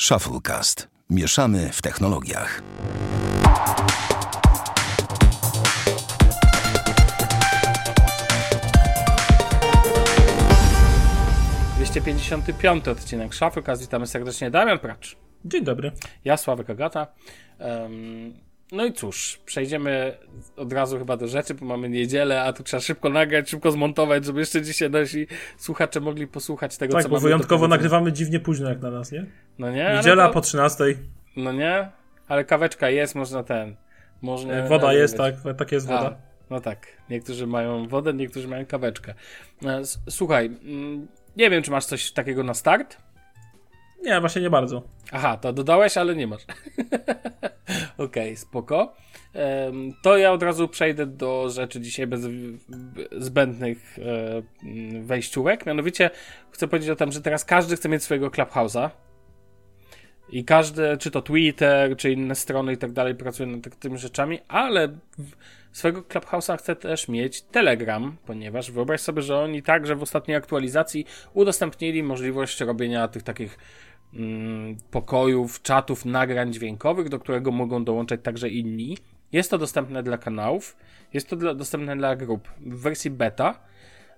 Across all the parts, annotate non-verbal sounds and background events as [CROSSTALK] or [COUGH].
Shufflecast. Mieszamy w technologiach. Piąty odcinek Shufflecast. Witamy serdecznie. Damian Pracz. Dzień dobry. Ja, Sławek Agata. Um, no i cóż, przejdziemy od razu chyba do rzeczy, bo mamy niedzielę, a tu trzeba szybko nagrać, szybko zmontować, żeby jeszcze dzisiaj nasi słuchacze mogli posłuchać tego, tak, co bo mamy wyjątkowo nagrywamy dziwnie późno jak na nas, nie? No nie? Niedziela to... po 13. No nie? Ale kaweczka jest, można ten. Można E, woda jest, tak, tak jest woda. A, no tak. Niektórzy mają wodę, niektórzy mają kaweczkę. E, słuchaj, mm, nie wiem, czy masz coś takiego na start? Nie, właśnie nie bardzo. Aha, to dodałeś, ale nie masz. [LAUGHS] Okej, okay, spoko. To ja od razu przejdę do rzeczy dzisiaj bez zbędnych wejściówek. Mianowicie chcę powiedzieć o tym, że teraz każdy chce mieć swojego Clubhouse'a. I każdy, czy to Twitter, czy inne strony i tak dalej, pracuje nad tymi rzeczami, ale swojego Clubhouse'a chce też mieć Telegram, ponieważ wyobraź sobie, że oni także w ostatniej aktualizacji udostępnili możliwość robienia tych takich pokojów, czatów, nagrań dźwiękowych, do którego mogą dołączać także inni. Jest to dostępne dla kanałów, jest to dla, dostępne dla grup w wersji beta.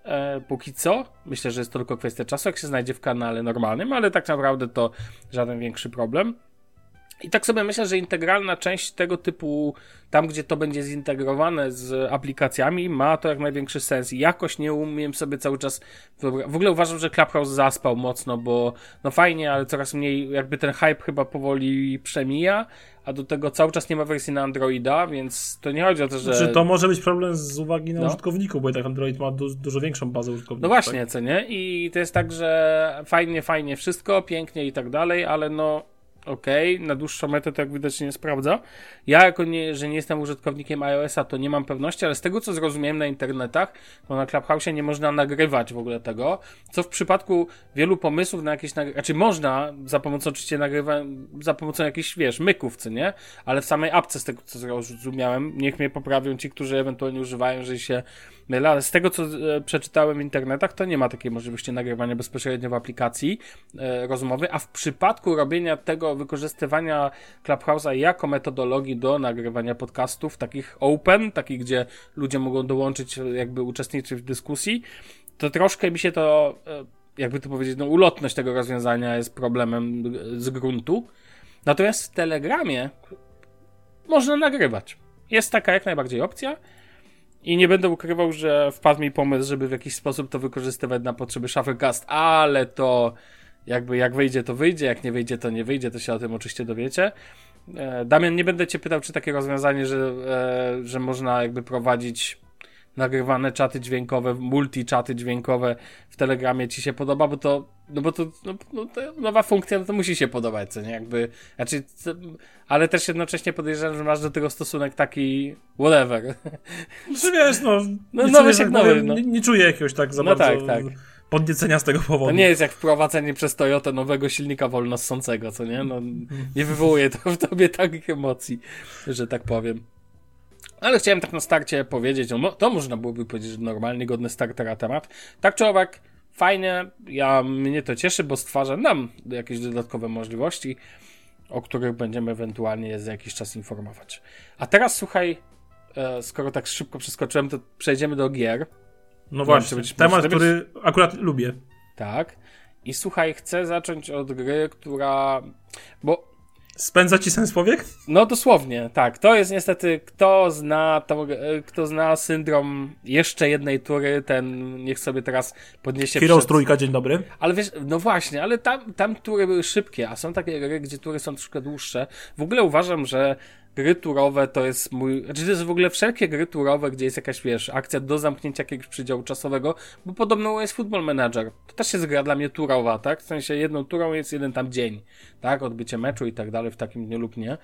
E, póki co, myślę, że jest to tylko kwestia czasu, jak się znajdzie w kanale normalnym, ale tak naprawdę to żaden większy problem. I tak sobie myślę, że integralna część tego typu, tam gdzie to będzie zintegrowane z aplikacjami, ma to jak największy sens. I jakoś nie umiem sobie cały czas. W ogóle uważam, że Clubhouse zaspał mocno, bo no fajnie, ale coraz mniej, jakby ten hype chyba powoli przemija, a do tego cały czas nie ma wersji na Androida, więc to nie chodzi o to, że. Znaczy, to może być problem z uwagi na no. użytkowników, bo i tak Android ma du dużo większą bazę użytkowników. No właśnie, tak? co nie? I to jest tak, że fajnie, fajnie wszystko, pięknie i tak dalej, ale no ok, na dłuższą metę to jak widać nie sprawdza. Ja jako nie, że nie jestem użytkownikiem iOS-a, to nie mam pewności, ale z tego co zrozumiałem na internetach, to na Clubhouse nie można nagrywać w ogóle tego, co w przypadku wielu pomysłów na jakieś nagrywania, znaczy można za pomocą oczywiście nagrywa, za pomocą jakichś, wiesz, myków, co nie? Ale w samej apce z tego co zrozumiałem, niech mnie poprawią ci, którzy ewentualnie używają, że się mylę, ale z tego co e, przeczytałem w internetach, to nie ma takiej możliwości nagrywania bezpośrednio w aplikacji e, rozmowy, a w przypadku robienia tego, wykorzystywania Clubhouse'a jako metodologii do nagrywania podcastów, takich open, takich, gdzie ludzie mogą dołączyć, jakby uczestniczyć w dyskusji, to troszkę mi się to, e, jakby to powiedzieć, no ulotność tego rozwiązania jest problemem z gruntu. Natomiast w Telegramie można nagrywać. Jest taka jak najbardziej opcja. I nie będę ukrywał, że wpadł mi pomysł, żeby w jakiś sposób to wykorzystywać na potrzeby Shufflecast, ale to jakby jak wyjdzie, to wyjdzie, jak nie wyjdzie, to nie wyjdzie, to się o tym oczywiście dowiecie. E, Damian, nie będę cię pytał, czy takie rozwiązanie, że, e, że można jakby prowadzić nagrywane czaty dźwiękowe, multi-czaty dźwiękowe w Telegramie ci się podoba, bo to, no bo to, no, no to nowa funkcja, no to musi się podobać, co nie, jakby, znaczy, ale też jednocześnie podejrzewam, że masz do tego stosunek taki whatever. Znaczy wiesz, no, no nie, nowy czuję, nowy, no. nie, nie czuję jakiegoś tak za no bardzo... tak, tak podniecenia z tego powodu. To nie jest jak wprowadzenie przez Toyota nowego silnika wolnossącego, co nie? No, nie wywołuje to w tobie takich emocji, że tak powiem. Ale chciałem tak na starcie powiedzieć, no, to można byłoby powiedzieć, że normalnie godny startera temat. Tak czy owak, fajnie, ja, mnie to cieszy, bo stwarza nam jakieś dodatkowe możliwości, o których będziemy ewentualnie za jakiś czas informować. A teraz słuchaj, e, skoro tak szybko przeskoczyłem, to przejdziemy do gier. No właśnie, temat, który akurat lubię. Tak. I słuchaj, chcę zacząć od gry, która. Bo. Spędza ci sens powiek? No dosłownie, tak. To jest niestety, kto zna, to, kto zna syndrom jeszcze jednej tury, ten niech sobie teraz podniesie. Heroes przed... trójka, dzień dobry. Ale wiesz, no właśnie, ale tam, tam tury były szybkie, a są takie gry, gdzie tury są troszkę dłuższe. W ogóle uważam, że gry turowe to jest mój, znaczy to jest w ogóle wszelkie gry turowe, gdzie jest jakaś, wiesz, akcja do zamknięcia jakiegoś przydziału czasowego, bo podobno jest Football Manager. To też jest gra dla mnie turowa, tak? W sensie jedną turą jest jeden tam dzień, tak? Odbycie meczu i tak dalej w takim dniu lub nie.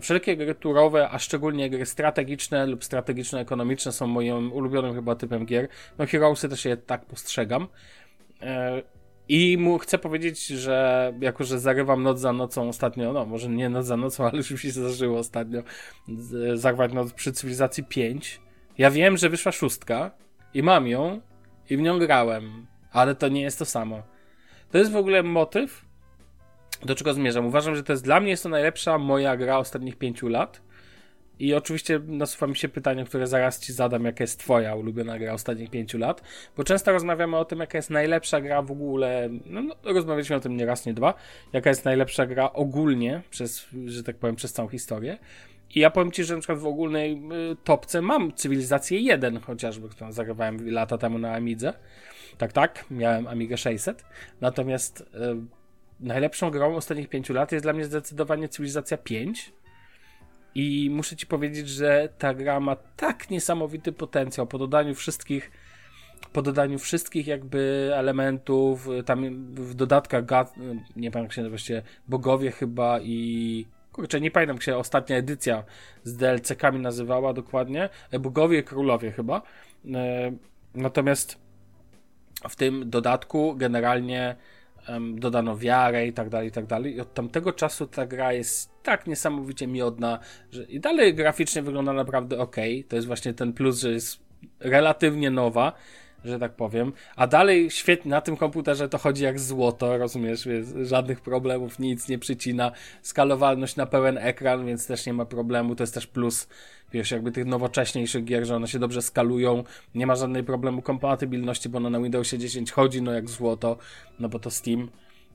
Wszelkie gry turowe, a szczególnie gry strategiczne lub strategiczno-ekonomiczne są moim ulubionym chyba typem gier. No Heroesy też je tak postrzegam. I mu chcę powiedzieć, że jako, że zarywam noc za nocą ostatnio, no może nie noc za nocą, [LAUGHS] ale już mi się zdarzyło ostatnio zarwać noc przy cywilizacji 5. Ja wiem, że wyszła szóstka i mam ją i w nią grałem, ale to nie jest to samo. To jest w ogóle motyw, do czego zmierzam? Uważam, że to jest dla mnie jest to najlepsza moja gra ostatnich pięciu lat. I oczywiście nasuwa mi się pytanie, które zaraz ci zadam, jaka jest twoja ulubiona gra ostatnich pięciu lat, bo często rozmawiamy o tym, jaka jest najlepsza gra w ogóle, no, no rozmawialiśmy o tym nie raz, nie dwa, jaka jest najlepsza gra ogólnie, przez, że tak powiem, przez całą historię. I ja powiem ci, że na przykład w ogólnej y, topce mam Cywilizację 1 chociażby, którą zagrywałem lata temu na Amidze. Tak, tak, miałem Amigę 600. Natomiast y, najlepszą grą ostatnich pięciu lat jest dla mnie zdecydowanie Cywilizacja 5 i muszę ci powiedzieć, że ta gra ma tak niesamowity potencjał po dodaniu wszystkich po dodaniu wszystkich jakby elementów, tam w dodatkach nie pamiętam jak się właściwie bogowie chyba i kurczę, nie pamiętam jak się ostatnia edycja z DLC-kami nazywała dokładnie, bogowie i królowie chyba. E, natomiast w tym dodatku generalnie dodano wiarę i tak dalej, i tak dalej. I od tamtego czasu ta gra jest tak niesamowicie miodna, że i dalej graficznie wygląda naprawdę ok. To jest właśnie ten plus, że jest relatywnie nowa, że tak powiem. A dalej świetnie na tym komputerze to chodzi jak złoto, rozumiesz, więc żadnych problemów, nic nie przycina. Skalowalność na pełen ekran, więc też nie ma problemu. To jest też plus, wiesz, jakby tych nowocześniejszych gier, że one się dobrze skalują. Nie ma żadnej problemu kompatybilności, bo na Windowsie 10 chodzi no jak złoto, no bo to Steam.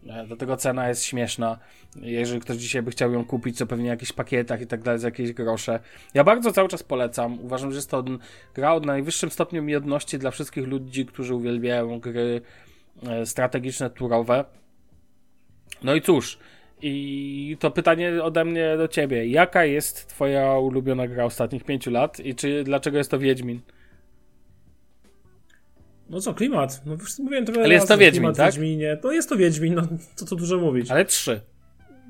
E, do tego cena jest śmieszna. Jeżeli ktoś dzisiaj by chciał ją kupić, to pewnie w jakichś pakietach i tak dalej, za jakieś grosze. Ja bardzo cały czas polecam. Uważam, że jest to gra o najwyższym stopniu miodności dla wszystkich ludzi, którzy uwielbiają gry e, strategiczne, turowe. No i cóż, i to pytanie ode mnie do ciebie. Jaka jest twoja ulubiona gra ostatnich pięciu lat i czy dlaczego jest to Wiedźmin? No co, klimat. No mówiłem to Ale jest to Wiedźmin, tak? Wiedźminie. No jest to Wiedźmin, no co tu dużo mówić. Ale trzy.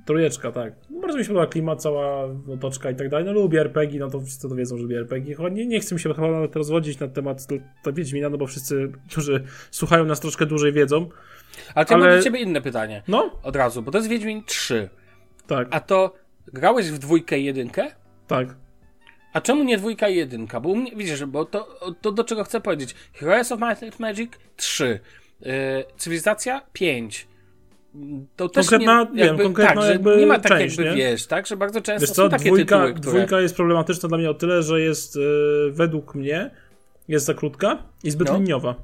Trójeczka, tak. No, bardzo mi się podoba klimat, cała otoczka i tak dalej. No lubię RPG, no to wszyscy to wiedzą, że lubię RPG. Nie, nie chcę mi się chyba nawet rozwodzić na temat to Wiedźmina, no bo wszyscy, [LAUGHS] którzy słuchają nas troszkę dłużej wiedzą. Ale to ale... mam do ciebie inne pytanie. No? Od razu, bo to jest Wiedźmin 3. Tak. A to grałeś w dwójkę i jedynkę? Tak. A czemu nie dwójka i jedynka? Bo u mnie, widzisz, bo to, to do czego chcę powiedzieć. Heroes of Magic 3. Yy, Cywilizacja 5. To też konkretna, nie, jakby, wiem, konkretna tak, jakby nie ma tak część, jakby, nie? wiesz, tak, że bardzo często wiesz co, są takie dwójka, tytuły, które... Dwójka jest problematyczna dla mnie o tyle, że jest yy, według mnie jest za krótka i zbyt no. liniowa.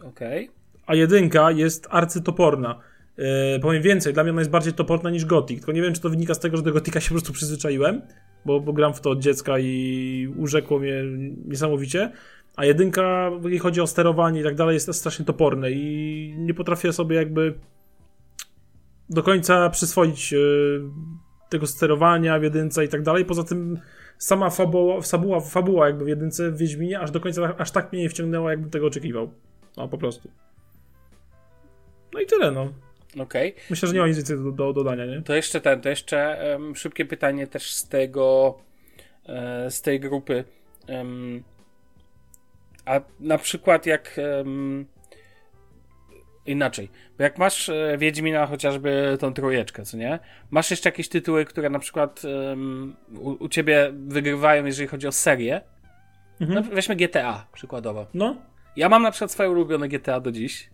Okej. Okay. A jedynka jest arcytoporna. Yy, powiem więcej, dla mnie ona jest bardziej toporna niż Gothic, tylko nie wiem, czy to wynika z tego, że do Gotika się po prostu przyzwyczaiłem, bo, bo gram w to od dziecka i urzekło mnie niesamowicie. A jedynka, jeżeli chodzi o sterowanie i tak dalej, jest strasznie toporne i nie potrafię sobie jakby do końca przyswoić e, tego sterowania w jedynce i tak dalej. Poza tym sama fabuła, fabuła, fabuła jakby w jedynce w Wiedźminie aż do końca aż tak mnie nie wciągnęła, jakbym tego oczekiwał. No po prostu. No i tyle, no. Okay. Myślę, że nie ma nic więcej do, do dodania, nie? To jeszcze ten, to jeszcze um, szybkie pytanie też z tego, e, z tej grupy. Um, a na przykład jak um, inaczej, bo jak masz e, Wiedźmina chociażby tą trójeczkę, co nie? Masz jeszcze jakieś tytuły, które na przykład u, u, ciebie wygrywają, jeżeli chodzi o serię? Mhm. No, weźmy GTA przykładowo. No. Ja mam na przykład swoje ulubione GTA do dziś.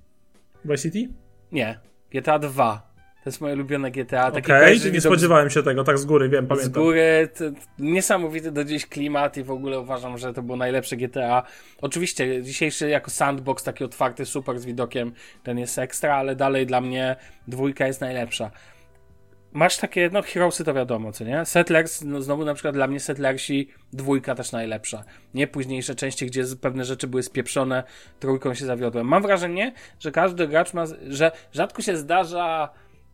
Vice City? Nie. GTA 2. To jest moje ulubione GTA. Okej, okay, nie spodziewałem się tego, tak z góry, wiem, pamiętam. Z góry, to, niesamowity do dziś klimat i w ogóle uważam, że to było najlepsze GTA. Oczywiście, dzisiejszy jako sandbox, taki otwarty, super z widokiem, ten jest ekstra, ale dalej dla mnie dwójka jest najlepsza. Masz takie, no Heroesy to wiadomo, co nie? Settlers, no znowu na przykład dla mnie Settlersi dwójka też najlepsza. Nie późniejsze części, gdzie pewne rzeczy były spieprzone, trójką się zawiodłem. Mam wrażenie, że każdy gracz ma, że rzadko się zdarza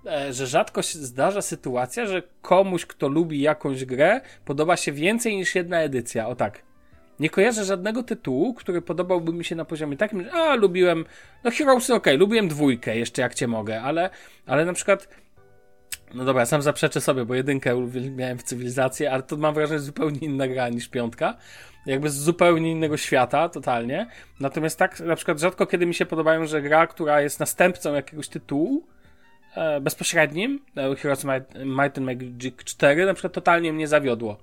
E, że rzadko się zdarza sytuacja, że komuś, kto lubi jakąś grę, podoba się więcej niż jedna edycja. O tak. Nie kojarzę żadnego tytułu, który podobałby mi się na poziomie takim, że a, lubiłem, no Heroesy ok, lubiłem dwójkę jeszcze jak cię mogę, ale, ale na przykład no dobra, sam zaprzeczę sobie, bo jedynkę miałem w cywilizacji, ale to mam wrażenie zupełnie inna gra niż piątka. Jakby z zupełnie innego świata, totalnie. Natomiast tak, na przykład rzadko kiedy mi się podobają, że gra, która jest następcą jakiegoś tytułu, e, bezpośrednim, e, Heroes Might, Might and Magic 4, na przykład totalnie mnie zawiodło.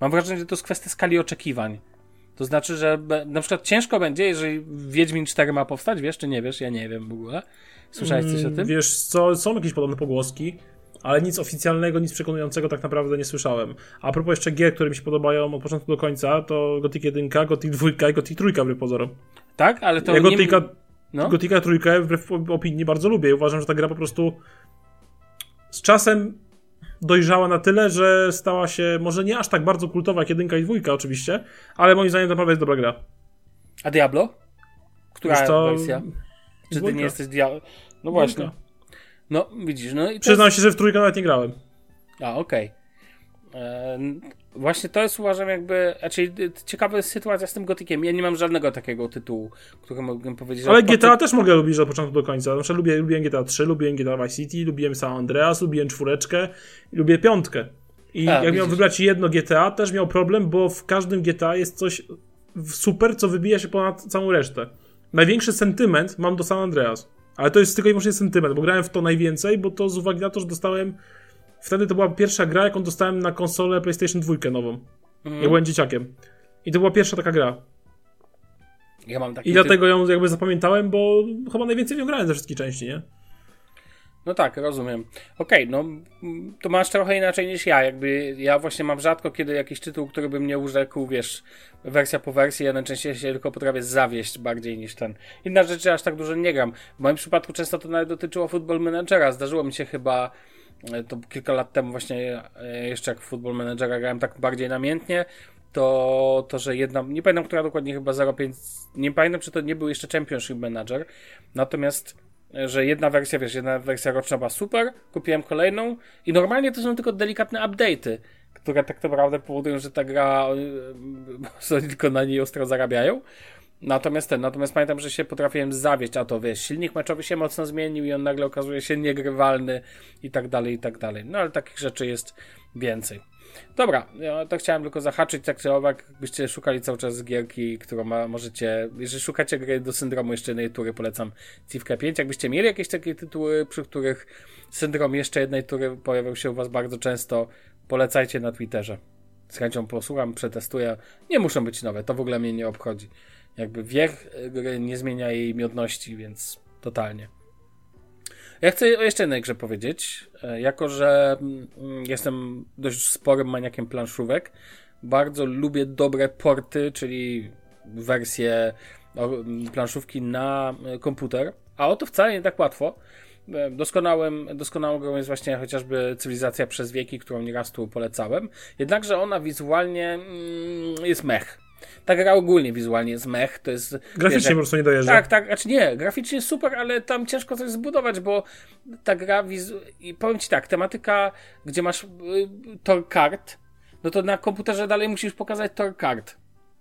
Mam wrażenie, że to jest kwestia skali oczekiwań. To znaczy, że na przykład ciężko będzie, jeżeli Wiedźmin 4 ma powstać, wiesz czy nie wiesz? Ja nie wiem w ogóle. Słyszałeś coś o Mm, tym? Wiesz co, są jakieś podobne pogłoski, ale nic oficjalnego, nic przekonującego tak naprawdę nie słyszałem. A propos jeszcze gier, które mi się podobają od początku do końca, to Gothic 1, Gothic 2 i Gothic 3 wbrew pozorom. Tak, ale to ja nie... Gothica, No. Gothica 3 wbrew opinii bardzo lubię uważam, że ta gra po prostu z czasem dojrzała na tyle, że stała się może nie aż tak bardzo kultowa jak jedynka i dwójka oczywiście, ale moim zdaniem to naprawdę jest dobra gra. A Diablo? Która Wiesz co, wersja? Czy ty dwójka. nie jesteś Diablo? No właśnie. Dwójka. No, widzisz, no i to Przyznam jest... się, że w trójkę nawet nie grałem. A, okej. E, Właśnie to jest uważam jakby, znaczy ciekawa jest sytuacja z tym gotykiem. Ja nie mam żadnego takiego tytułu, który mógłbym powiedzieć, Ale GTA też mogę lubić od początku do końca. Na przykład lubię, lubiłem GTA 3, lubiłem GTA Vice City, lubiłem San Andreas, lubiłem czwóreczkę, lubię piątkę. I A, jak miał widzisz. wybrać jedno GTA, też miał problem, bo w każdym GTA jest coś super, co wybija się ponad całą resztę. Największy sentyment mam do San Andreas. Ale to jest tylko i wyłącznie sentyment, bo grałem w to najwięcej, bo to z uwagi na to, że dostałem. Wtedy to była pierwsza gra, jaką dostałem na konsolę PlayStation 2 nową. Mhm. Ja byłem dzieciakiem. I to była pierwsza taka gra. Ja mam taki I dlatego ją jakby zapamiętałem, bo chyba najwięcej w nią grałem ze wszystkich części, nie? No tak, rozumiem. Okej, no mm, to masz trochę inaczej niż ja. Jakby ja właśnie mam rzadko kiedy jakiś tytuł, który by mnie urzekł, wiesz, wersja po wersji, ja najczęściej się tylko potrafię zawieść bardziej niż ten. Inna rzecz, że aż tak dużo nie gram. W moim przypadku często to nawet dotyczyło Football Managera. Zdarzyło mi się chyba to kilka lat temu właśnie e, jeszcze jak w Football Managera grałem tak bardziej namiętnie, to, to że jedna, nie pamiętam która dokładnie, chyba 0,5, nie pamiętam czy to nie był jeszcze Championship Manager, natomiast że jedna wersja, wiesz, jedna wersja roczna była super, kupiłem kolejną i normalnie to są tylko delikatne update'y, które tak naprawdę powodują, że ta gra, [LAUGHS] oni tylko na niej ostro zarabiają. Natomiast ten, natomiast pamiętam, że się potrafiłem zawieść, a to wiesz, silnik meczowy się mocno zmienił i on nagle okazuje się niegrywalny i tak dalej, i tak dalej. No ale takich rzeczy jest więcej. Dobra, ja to chciałem tylko zahaczyć tak czy owak, byście szukali cały czas gierki, którą ma, możecie, jeżeli szukacie gry do syndromu jeszcze jednej tury, polecam Civkę 5. Jakbyście mieli jakieś takie tytuły, przy których syndrom jeszcze jednej tury pojawiał się u was bardzo często, polecajcie na Twitterze. Z chęcią posłucham, przetestuję. Nie muszą być nowe, to w ogóle mnie nie obchodzi. Jakby wiek gry nie zmienia jej miodności, więc totalnie. Ja chcę o jeszcze jednej grze powiedzieć. E, Jako, że mm, jestem dość sporym maniakiem planszówek, bardzo lubię dobre porty, czyli wersje mm, planszówki na e, komputer. A o to wcale nie tak łatwo. E, Doskonałym, doskonałą grą jest właśnie chociażby Cywilizacja przez wieki, którą nieraz tu polecałem. Jednakże ona wizualnie mm, jest mech. Ta gra ogólnie wizualnie jest mech. To jest, Graficznie wiesz, po prostu nie dojeżdża. tak, tak, znaczy nie, graficznie super, ale tam ciężko coś zbudować, bo ta gra, wizu... i powiem ci tak, tematyka, gdzie masz y, tor kart, no to na komputerze dalej musisz pokazać tor kart.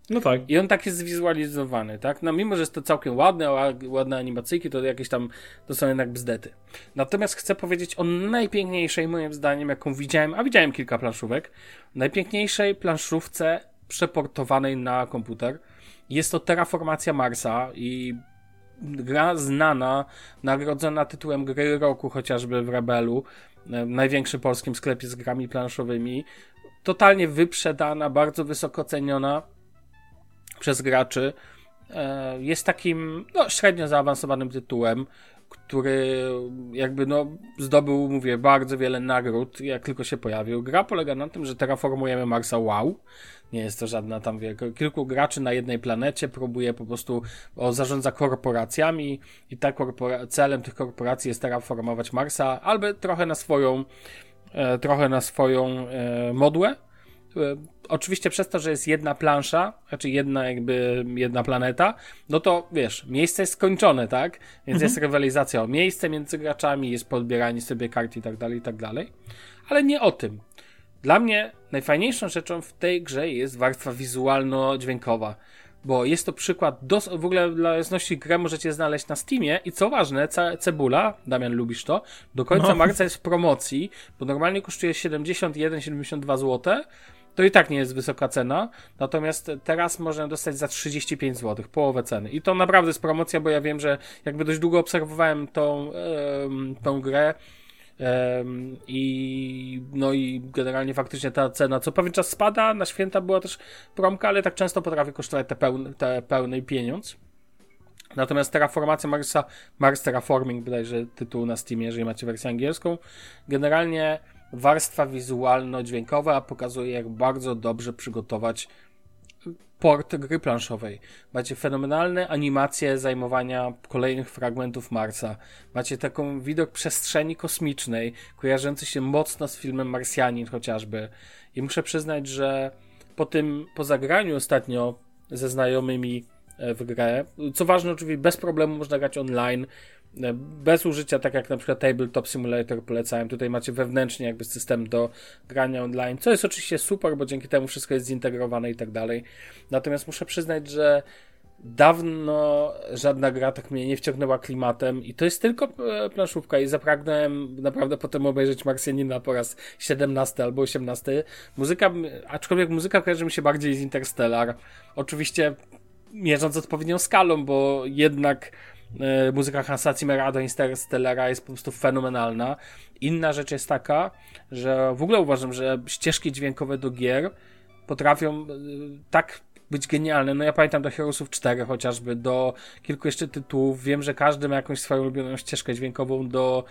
No tak. I on tak jest zwizualizowany, tak? No mimo, że jest to całkiem ładne, ładne animacyjki, to jakieś tam, to są jednak bzdety. Natomiast chcę powiedzieć o najpiękniejszej, moim zdaniem, jaką widziałem, a widziałem kilka planszówek, najpiękniejszej planszówce przeportowanej na komputer. Jest to Terraformacja Marsa i gra znana, nagrodzona tytułem gry roku chociażby w Rebelu, e, największym polskim sklepie z grami planszowymi. Totalnie wyprzedana, bardzo wysoko ceniona przez graczy. E, Jest takim no, średnio zaawansowanym tytułem, który jakby no zdobył, mówię, bardzo wiele nagród, jak tylko się pojawił. Gra polega na tym, że terraformujemy Marsa wow. Nie jest to żadna tam, wie, kilku graczy na jednej planecie próbuje po prostu, o, zarządza korporacjami i ta korpora- celem tych korporacji jest terraformować Marsa, albo trochę na swoją, e, trochę na swoją e, modłę. E, Oczywiście przez to, że jest jedna plansza, znaczy jedna jakby jedna planeta, no to wiesz, miejsce jest skończone, tak? Więc jest rywalizacja o miejsce między graczami, jest podbieranie sobie kart i tak dalej, i tak dalej. Ale nie o tym. Dla mnie najfajniejszą rzeczą w tej grze jest warstwa wizualno-dźwiękowa, bo jest to przykład, dos- w ogóle dla jasności grę możecie znaleźć na Steamie i co ważne, ce- Cebula, Damian lubisz to, do końca No. marca jest w promocji, bo normalnie kosztuje 71-72 zł, to i tak nie jest wysoka cena, natomiast teraz można dostać za 35 zł, połowę ceny. I to naprawdę jest promocja, bo ja wiem, że jakby dość długo obserwowałem tą, em, tą grę, I no i generalnie faktycznie ta cena co pewien czas spada, na święta była też promka, ale tak często potrafi kosztować te, pełny, te pełny pieniądz. Natomiast Terraformacja Marsa, Mars Terraforming bodajże tytuł na Steamie, jeżeli macie wersję angielską, generalnie warstwa wizualno-dźwiękowa pokazuje jak bardzo dobrze przygotować port gry planszowej. Macie fenomenalne animacje zajmowania kolejnych fragmentów Marsa. Macie taką widok przestrzeni kosmicznej, kojarzący się mocno z filmem Marsjanin chociażby. I muszę przyznać, że po tym, po zagraniu ostatnio ze znajomymi e, w grę, co ważne oczywiście bez problemu można grać online, bez użycia, tak jak na przykład Tabletop Simulator polecałem. Tutaj macie wewnętrznie jakby system do grania online, co jest oczywiście super, bo dzięki temu wszystko jest zintegrowane i tak dalej. Natomiast muszę przyznać, że dawno żadna gra tak mnie nie wciągnęła klimatem i to jest tylko e, planszówka i zapragnąłem naprawdę potem obejrzeć Marsjanina po raz 17 albo 18. Muzyka, aczkolwiek muzyka kojarzy mi się bardziej z Interstellar. Oczywiście mierząc odpowiednią skalą, bo jednak E, muzyka Hansa Zimmera do Interstellara jest po prostu fenomenalna. Inna rzecz jest taka, że w ogóle uważam, że ścieżki dźwiękowe do gier potrafią e, tak być genialne. No ja pamiętam do Heroesów 4 chociażby, do kilku jeszcze tytułów. Wiem, że każdy ma jakąś swoją ulubioną ścieżkę dźwiękową do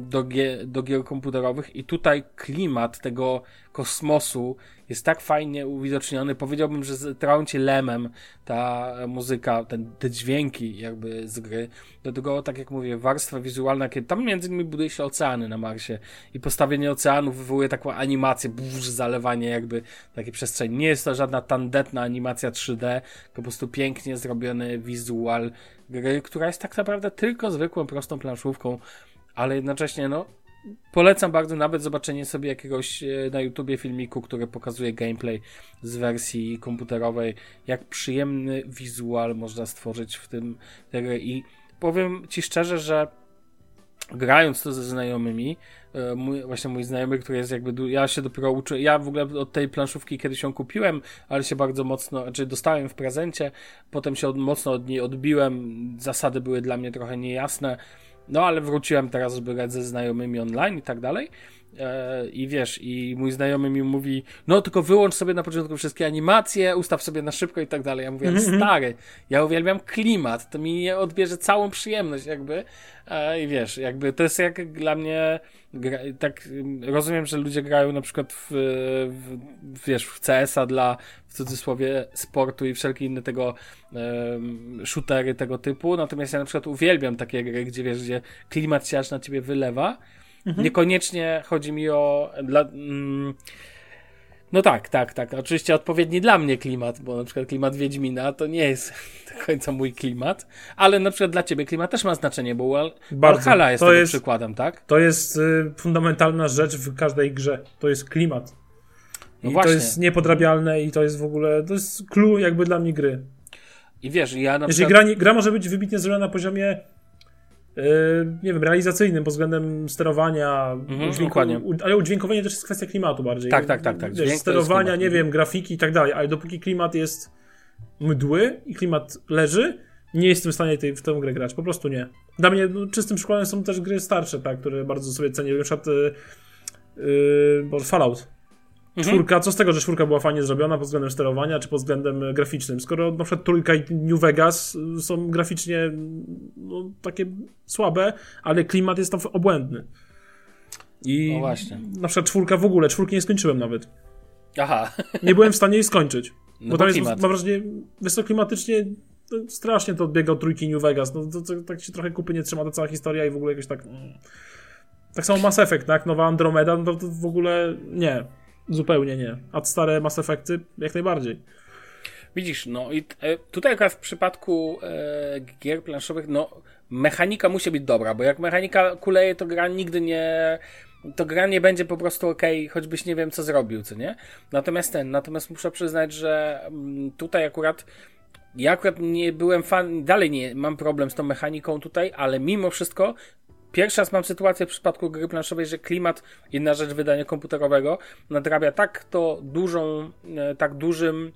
do, gier, do gier komputerowych i tutaj klimat tego kosmosu jest tak fajnie uwidoczniony. Powiedziałbym, że trał cię lemem ta muzyka, ten, te dźwięki jakby z gry. Do tego, tak jak mówię, warstwa wizualna, kiedy tam między innymi buduje się oceany na Marsie i postawienie oceanów wywołuje taką animację, burz, zalewanie jakby takiej przestrzeni. Nie jest to żadna tandetna animacja 3D, po prostu pięknie zrobiony wizual gry, która jest tak naprawdę tylko zwykłą, prostą planszówką, ale jednocześnie, no, polecam bardzo nawet zobaczenie sobie jakiegoś e, na YouTubie filmiku, który pokazuje gameplay z wersji komputerowej, jak przyjemny wizual można stworzyć w tym gry i powiem Ci szczerze, że grając to ze znajomymi, e, mój, właśnie mój znajomy, który jest jakby, ja się dopiero uczę, ja w ogóle od tej planszówki kiedyś ją kupiłem, ale się bardzo mocno, znaczy dostałem w prezencie, potem się od, mocno od niej odbiłem, zasady były dla mnie trochę niejasne, no ale wróciłem teraz, żeby grać ze znajomymi online i tak dalej. E, I wiesz, i mój znajomy mi mówi, no tylko wyłącz sobie na początku wszystkie animacje, ustaw sobie na szybko i tak dalej. Ja mówię, mm -hmm. stary, ja uwielbiam klimat, to mi odbierze całą przyjemność jakby. E, I wiesz, jakby to jest jak dla mnie, tak rozumiem, że ludzie grają na przykład w, w wiesz, w CS-a dla, w cudzysłowie, sportu i wszelkie inne tego um, shootery tego typu, natomiast ja na przykład uwielbiam takie gry, gdzie wiesz, gdzie klimat się aż na ciebie wylewa, Mhm. Niekoniecznie chodzi mi o. Dla, mm, no tak, tak, tak. Oczywiście odpowiedni dla mnie klimat, bo na przykład klimat Wiedźmina to nie jest [LAUGHS] do końca mój klimat, ale na przykład dla ciebie klimat też ma znaczenie, bo Valhalla jest to jest, przykładem, tak? To jest y, fundamentalna rzecz w każdej grze. To jest klimat. No I właśnie. to jest niepodrabialne i to jest w ogóle, to jest clue jakby dla mnie gry. I wiesz, ja na Jeżeli przykład... gra, gra może być wybitnie zrobiona na poziomie nie wiem, realizacyjnym pod względem sterowania, mhm, udźwięku, ale udźwiękowanie też jest kwestia klimatu bardziej. Tak, tak, tak. tak. Wiesz, sterowania, nie wiem, grafiki i tak dalej, ale dopóki klimat jest mdły i klimat leży, nie jestem w stanie tej, w tę grę grać, po prostu nie. Dla mnie no, czystym przykładem są też gry starsze, tak, które bardzo sobie cenię, na przykład yy, yy, Fallout Mhm. Czwórka, co z tego, że czwórka była fajnie zrobiona pod względem sterowania, czy pod względem e, graficznym? Skoro na przykład trójka i New Vegas e, są graficznie no, takie słabe, ale klimat jest tam obłędny. I no właśnie. na przykład czwórka w ogóle, czwórki nie skończyłem nawet. Aha. Nie byłem w stanie jej skończyć. [LAUGHS] No bo tam jest, mam wrażenie, wysoklimatycznie strasznie to odbiega od trójki New Vegas. No, to, to, tak się trochę kupy nie trzyma ta cała historia i w ogóle jakoś tak... Mm. Tak samo Mass Effect, tak? Nowa Andromeda, no to, to w ogóle nie. Zupełnie nie. A stare Mass Effecty jak najbardziej. Widzisz, no i e, tutaj akurat w przypadku e, gier planszowych, no mechanika musi być dobra, bo jak mechanika kuleje, to gra nigdy nie to gra nie będzie po prostu ok, choćbyś nie wiem co zrobił, co nie? Natomiast ten, natomiast muszę przyznać, że mm, tutaj akurat ja akurat nie byłem fan, dalej nie mam problem z tą mechaniką tutaj, ale mimo wszystko Pierwszy raz mam sytuację w przypadku gry planszowej, że klimat, jedna rzecz wydania komputerowego, nadrabia tak to dużą, e, tak dużym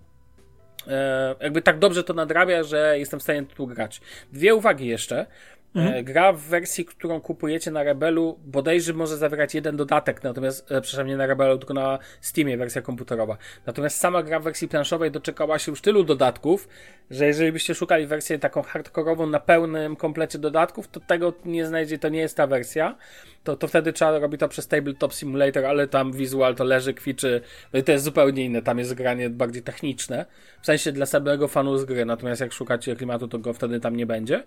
e, jakby tak dobrze to nadrabia, że jestem w stanie tu grać. Dwie uwagi jeszcze. Mhm. Gra w wersji, którą kupujecie na Rebelu, bodajże może zawierać jeden dodatek, natomiast, e, przepraszam, nie na Rebelu, tylko na Steamie, wersja komputerowa. Natomiast sama gra w wersji planszowej doczekała się już tylu dodatków, że jeżeli byście szukali wersję taką hardkorową na pełnym komplecie dodatków, to tego nie znajdzie, to nie jest ta wersja. To, to wtedy trzeba robić to przez Tabletop Simulator, ale tam wizual to leży, kwiczy, no i to jest zupełnie inne, tam jest granie bardziej techniczne, w sensie dla samego fanu z gry, natomiast jak szukacie klimatu, to go wtedy tam nie będzie.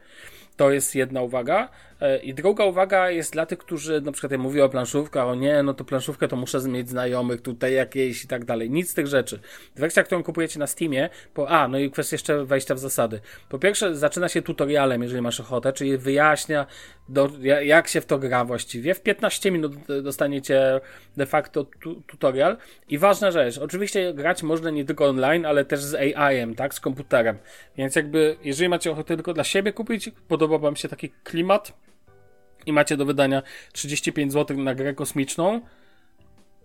To jest jedna uwaga. E, I druga uwaga jest dla tych, którzy na przykład ja mówię o planszówkach, o nie, no to planszówkę to muszę mieć znajomych tutaj jakieś i tak dalej. Nic z tych rzeczy. Wersja, którą kupujecie na Steamie, po, a, no i kwestia jeszcze wejścia w zasady. Po pierwsze, zaczyna się tutorialem, jeżeli masz ochotę, czyli wyjaśnia, do, jak się w to gra właściwie. W 15 minut dostaniecie de facto tu, tutorial. I ważna rzecz, oczywiście grać można nie tylko online, ale też z AI-em, tak, z komputerem. Więc jakby, jeżeli macie ochotę tylko dla siebie kupić, podoba wam się taki klimat, i macie do wydania 35 zł na grę kosmiczną,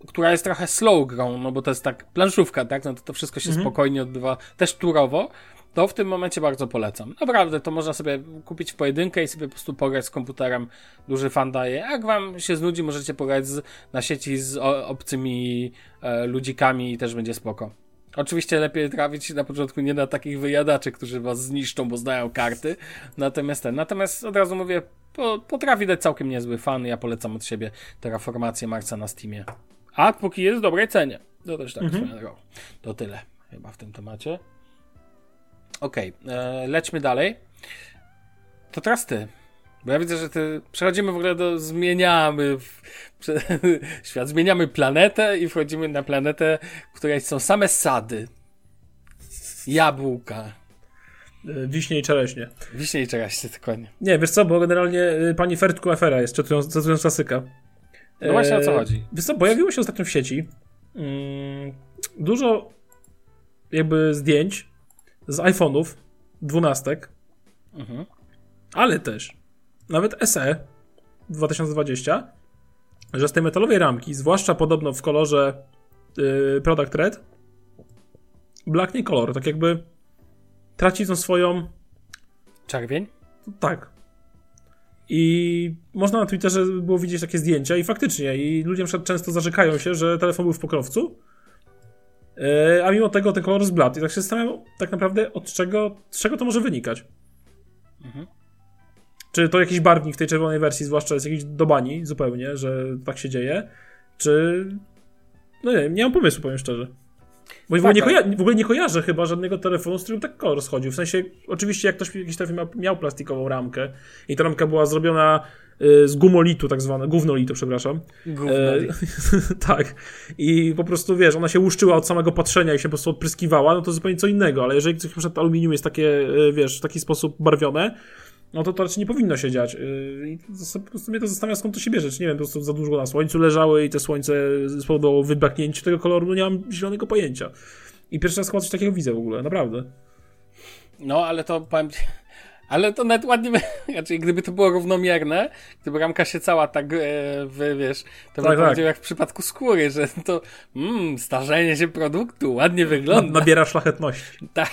która jest trochę slow grą, no bo to jest tak planszówka, tak? No to, to wszystko się mhm. spokojnie odbywa, też turowo, to w tym momencie bardzo polecam. Naprawdę, to można sobie kupić w pojedynkę i sobie po prostu pograć z komputerem. Duży fan daje. Jak wam się znudzi, możecie pograć z, na sieci z obcymi e, ludzikami i też będzie spoko. Oczywiście lepiej trafić na początku nie na takich wyjadaczy, którzy was zniszczą, bo znają karty. Natomiast ten, natomiast od razu mówię, po, potrafi dać całkiem niezły fan. Ja polecam od siebie Terraformację Marca na Steamie. A póki jest w dobrej cenie. To też tak mhm. swoją To tyle chyba w tym temacie. Okej, okay, e, lećmy dalej. To teraz ty. Bo ja widzę, że ty przechodzimy w ogóle do. Zmieniamy w, prze, [LAUGHS] świat, zmieniamy planetę i wchodzimy na planetę, w której są same sady. Jabłka. E, wiśnie i czereśnie. Wiśnie i czereśnie, dokładnie. Nie, wiesz co, bo generalnie y, pani Fertku afera jest, cytując, cytując klasyka. No właśnie o co e, chodzi? Wiesz co, pojawiło się ostatnio w sieci mm, dużo jakby zdjęć z iPhone'ów dwunastek, mhm. ale też nawet SE 2020, że z tej metalowej ramki, zwłaszcza podobno w kolorze yy, Product Red, blaknie kolor, tak jakby traci tą swoją... Czerwień? Tak. I można na Twitterze było widzieć takie zdjęcia i faktycznie, i ludzie często zarzekają się, że telefon był w pokrowcu, yy, a mimo tego ten kolor zbladł. I tak się zastanawiam tak naprawdę od czego, z czego to może wynikać. Mhm. Czy to jakiś barwnik w tej czerwonej wersji, zwłaszcza jest jakiś do bani zupełnie, że tak się dzieje, czy... No nie nie mam pomysłu, powiem szczerze. Bo w ogóle, nie koja- w ogóle nie kojarzę chyba żadnego telefonu, z którym tak kolor schodził. W sensie, oczywiście jak ktoś jakiś telefon miał, miał plastikową ramkę i ta ramka była zrobiona y, z gumolitu tak zwane, gównolitu, przepraszam. Gównolitu. E, [LAUGHS] tak. I po prostu, wiesz, ona się łuszczyła od samego patrzenia i się po prostu odpryskiwała, no to zupełnie co innego, ale jeżeli coś, na przykład aluminium jest takie, y, wiesz, w taki sposób barwione, no to to raczej nie powinno się dziać. Yy, I po prostu mnie to zastanawia, skąd to się bierze. Czy nie wiem, po prostu za dużo na słońcu leżały i te słońce spowodowało wyblaknięcie tego koloru, no nie mam zielonego pojęcia. I pierwszy raz chyba coś takiego widzę w ogóle, naprawdę. No, ale to powiem ci, [LAUGHS] ale to nawet ładnie, [LAUGHS] znaczy gdyby to było równomierne, gdyby ramka się cała tak, e, wy, wiesz, to tak, bym tak. powiedział jak w przypadku skóry, że to mm, starzenie się produktu, ładnie wygląda. Nabiera szlachetności. [LAUGHS] Tak.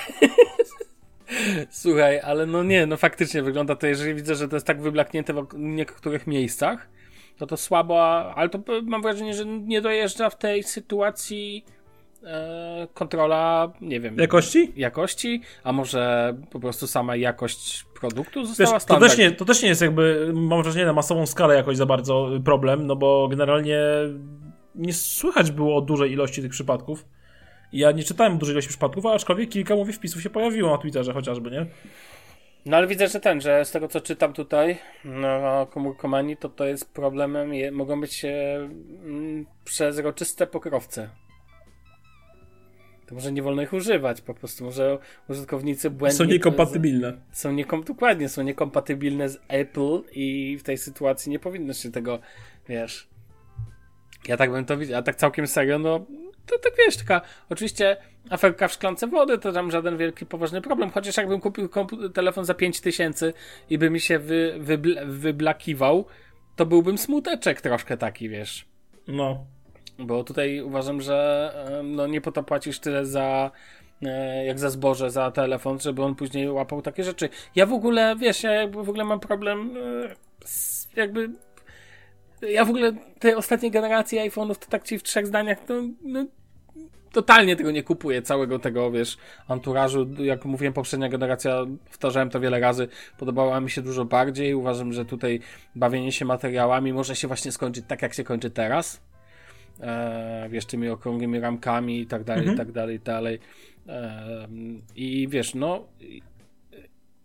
Słuchaj, ale no nie, no faktycznie wygląda to, jeżeli widzę, że to jest tak wyblaknięte w niektórych miejscach, to to słabo, ale to mam wrażenie, że nie dojeżdża w tej sytuacji e, kontrola, nie wiem. Jakości? Jakości, a może po prostu sama jakość produktu została Wiesz, to też, nie, to też nie jest jakby, mam wrażenie, na masową skalę jakoś za bardzo problem, no bo generalnie nie słychać było o dużej ilości tych przypadków. Ja nie czytałem dużej ilości przypadków, aczkolwiek kilka mówię wpisów się pojawiło na Twitterze chociażby, nie? No ale widzę, że ten, że z tego co czytam tutaj na komórkomanii, to to jest problemem, je, mogą być e, mm, przezroczyste pokrowce. To może nie wolno ich używać, po prostu może użytkownicy błędnie... Są niekompatybilne. Są niekom, dokładnie, są niekompatybilne z Apple i w tej sytuacji nie powinno się tego, wiesz... Ja tak bym to widział, a tak całkiem serio, no to tak wiesz, taka oczywiście aferka w szklance wody to tam żaden wielki, poważny problem, chociaż jakbym kupił telefon za 5000 i by mi się wy, wybl wyblakiwał, to byłbym smuteczek troszkę taki, wiesz. No. Bo tutaj uważam, że no nie po to płacisz tyle za e, jak za zboże, za telefon, żeby on później łapał takie rzeczy. Ja w ogóle, wiesz, ja jakby w ogóle mam problem e, z, jakby ja w ogóle tej ostatniej generacji iPhone'ów to tak ci w trzech zdaniach, to no, totalnie tego nie kupuję, całego tego, wiesz, anturażu. Jak mówiłem, poprzednia generacja, powtarzałem to wiele razy, podobała mi się dużo bardziej. Uważam, że tutaj bawienie się materiałami może się właśnie skończyć tak, jak się kończy teraz. E, wiesz, tymi okrągłymi ramkami i tak dalej, mhm. i tak dalej, i tak dalej. E, I wiesz, no i,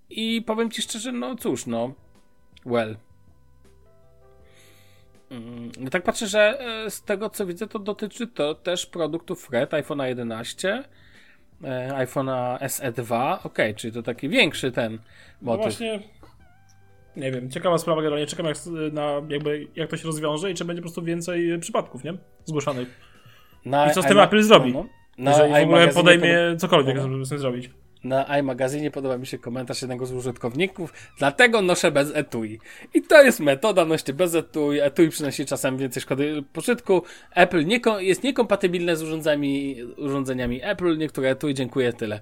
i powiem ci szczerze, no cóż, no well. No tak patrzę, że e, z tego co widzę, to dotyczy to też produktów Red, iPhone'a 11, e, iPhone'a SE2. Ok, czyli to taki większy ten motyw. No właśnie, nie wiem, ciekawa sprawa, generalnie czekam jak, na, jakby, jak to się rozwiąże i czy będzie po prostu więcej przypadków, nie? Zgłoszonych. Na I co z tym Apple zrobi? No, no. Jeżeli w ogóle podejmie cokolwiek, no. żeby z tym zrobić na iMagazynie podoba mi się komentarz jednego z użytkowników, dlatego noszę bez etui. I to jest metoda, noście bez etui. Etui przynosi czasem więcej szkody pożytku. Apple nie, jest niekompatybilne z urządzeniami, urządzeniami Apple. Niektóre etui, dziękuję, tyle.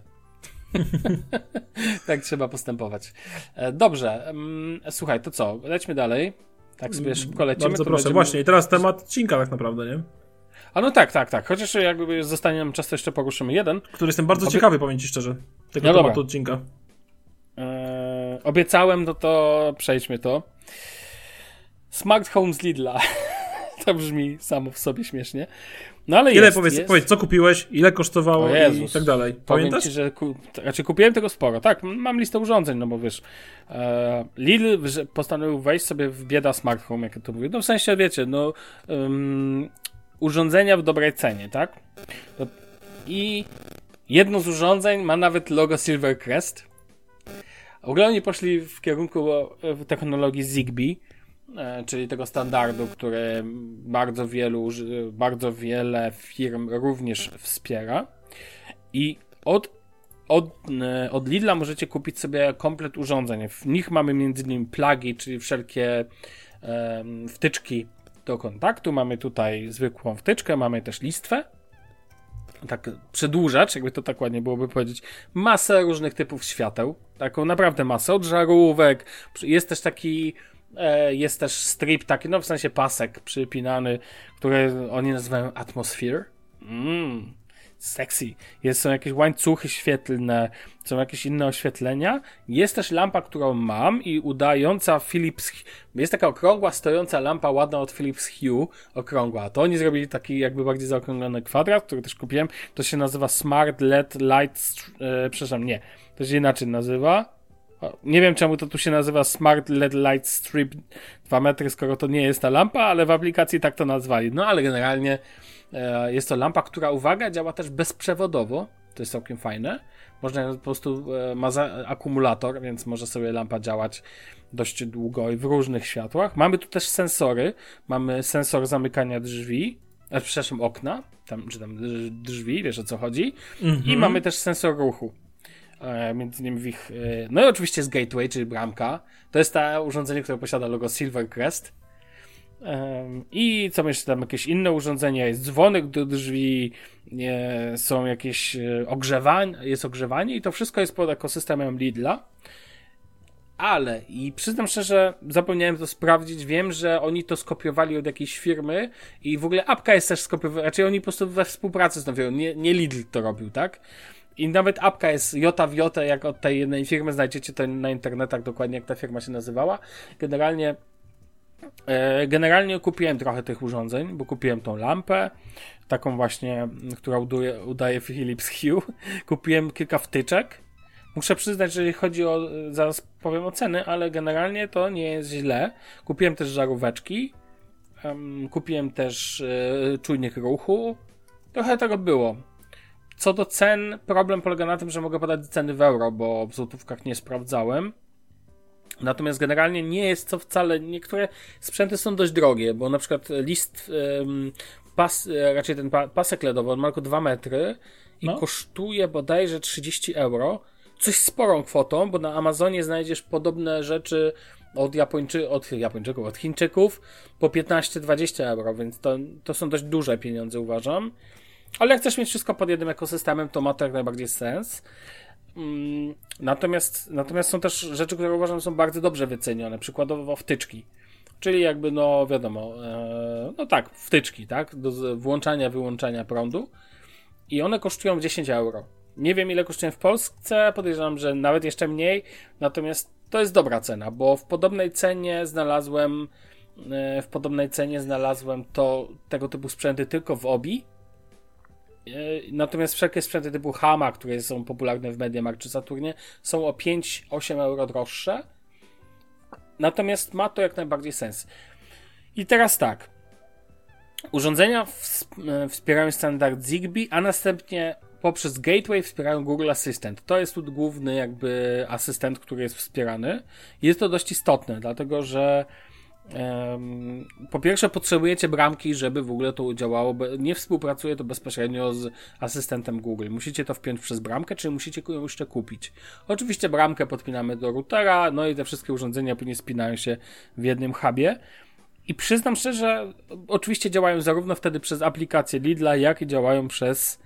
[LAUGHS] tak trzeba postępować. E, dobrze, mm, słuchaj, to co? Lećmy dalej. Tak sobie szybko lecimy. Bardzo proszę, będziemy... właśnie. I teraz temat odcinka tak naprawdę, nie? A no tak, tak, tak. Chociaż jakby zostanie nam czas, to jeszcze poruszymy jeden. Który jestem bardzo Obie... ciekawy, powiem ci szczerze, tego no tematu odcinka. Eee, obiecałem, no to przejdźmy to. Smart Home z Lidla. [LAUGHS] to brzmi samo w sobie śmiesznie. No ale ile jest, powiedz, jest. powiedz, co kupiłeś, ile kosztowało i tak dalej. Pamiętasz? Ci, że ku... znaczy kupiłem tego sporo. Tak, mam listę urządzeń, no bo wiesz, e, Lidl postanowił wejść sobie w bieda smart home, jak to mówię. No w sensie, wiecie, no um, urządzenia w dobrej cenie, tak? I jedno z urządzeń ma nawet logo Silvercrest. Oni poszli w kierunku technologii Zigbee, e, czyli tego standardu, który bardzo wielu, bardzo wiele firm również wspiera. I od, od, e, od Lidla możecie kupić sobie komplet urządzeń. W nich mamy m.in. plagi, czyli wszelkie wtyczki do kontaktu. Mamy tutaj zwykłą wtyczkę, mamy też listwę. Tak, przedłużacz, jakby to tak ładnie byłoby powiedzieć, masę różnych typów świateł. Taką naprawdę masę, od żarówek. Jest też taki, e, jest też strip taki, no w sensie pasek przypinany, który oni nazywają Atmosphere. Mmm, sexy. Jest, są jakieś łańcuchy świetlne, są jakieś inne oświetlenia. Jest też lampa, którą mam i udająca Philips. Jest taka okrągła, stojąca lampa ładna od Philips Hue, okrągła. To oni zrobili taki jakby bardziej zaokrąglony kwadrat, który też kupiłem. To się nazywa Smart LED Light. E, przepraszam, nie. To się inaczej nazywa. Nie wiem czemu to tu się nazywa Smart LED Light Strip 2 metry, skoro to nie jest ta lampa, ale w aplikacji tak to nazwali. No ale generalnie jest to lampa, która, uwaga, działa też bezprzewodowo. To jest całkiem fajne. Można po prostu, e, ma akumulator, więc może sobie lampa działać dość długo i w różnych światłach. Mamy tu też sensory. Mamy sensor zamykania drzwi, a, e, przepraszam, okna, tam, czy tam drzwi, wiesz o co chodzi. -hmm. I mamy też sensor ruchu. między innymi ich, no i oczywiście jest gateway, czyli bramka. To jest to urządzenie, które posiada logo Silvercrest. I co jeszcze tam jakieś inne urządzenia, jest dzwonek do drzwi, są jakieś e, ogrzewanie, jest ogrzewanie i to wszystko jest pod ekosystemem Lidla. Ale i przyznam szczerze, zapomniałem to sprawdzić. Wiem, że oni to skopiowali od jakiejś firmy i w ogóle apka jest też skopiowana. Raczej oni po prostu we współpracy z nie, nie Lidl to robił, tak? I nawet apka jest jota w jotę, jak od tej jednej firmy. Znajdziecie to na internetach dokładnie, jak ta firma się nazywała. Generalnie generalnie kupiłem trochę tych urządzeń, bo kupiłem tą lampę, taką właśnie, która uduje, udaje Philips Hue. [LAUGHS] Kupiłem kilka wtyczek. Muszę przyznać, że jeżeli chodzi o, zaraz powiem o ceny, ale generalnie to nie jest źle. Kupiłem też żaróweczki, kupiłem też e, czujnik ruchu. Trochę tego było. Co do cen, problem polega na tym, że mogę podać ceny w euro, bo w złotówkach nie sprawdzałem. Natomiast generalnie nie jest to wcale, niektóre sprzęty są dość drogie, bo na przykład list, pas, e, raczej ten pasek LEDowy, on ma tylko 2 metry i no. kosztuje bodajże 30 euro. Coś sporą kwotą, bo na Amazonie znajdziesz podobne rzeczy od, Japończy, od Japończyków, od Chińczyków po 15-20 euro, więc to, to są dość duże pieniądze, uważam. Ale jak chcesz mieć wszystko pod jednym ekosystemem, to ma to jak najbardziej sens. Mm, natomiast, natomiast są też rzeczy, które uważam są bardzo dobrze wycenione. Przykładowo wtyczki. Czyli jakby, no wiadomo, e, no tak, wtyczki, tak? Do włączania, wyłączania prądu. I one kosztują 10 euro. Nie wiem ile kosztują w Polsce, podejrzewam, że nawet jeszcze mniej. Natomiast to jest dobra cena, bo w podobnej cenie znalazłem e, w podobnej cenie znalazłem to tego typu sprzęty tylko w Obi natomiast wszelkie sprzęty typu Hama, które są popularne w Mediamarkt czy Saturnie, są o 5-8 euro droższe. Natomiast ma to jak najbardziej sens. I teraz tak. Urządzenia e, wspierają standard Zigbee, a następnie poprzez Gateway wspierają Google Assistant. To jest tu główny jakby asystent, który jest wspierany. Jest to dość istotne, dlatego że po pierwsze, potrzebujecie bramki, żeby w ogóle to działało. Nie współpracuje to bezpośrednio z asystentem Google. Musicie to wpiąć przez bramkę, czy musicie ją jeszcze kupić. Oczywiście bramkę podpinamy do routera, no i te wszystkie urządzenia później spinają się w jednym hubie. I przyznam szczerze, oczywiście działają zarówno wtedy przez aplikację Lidla, jak i działają przez,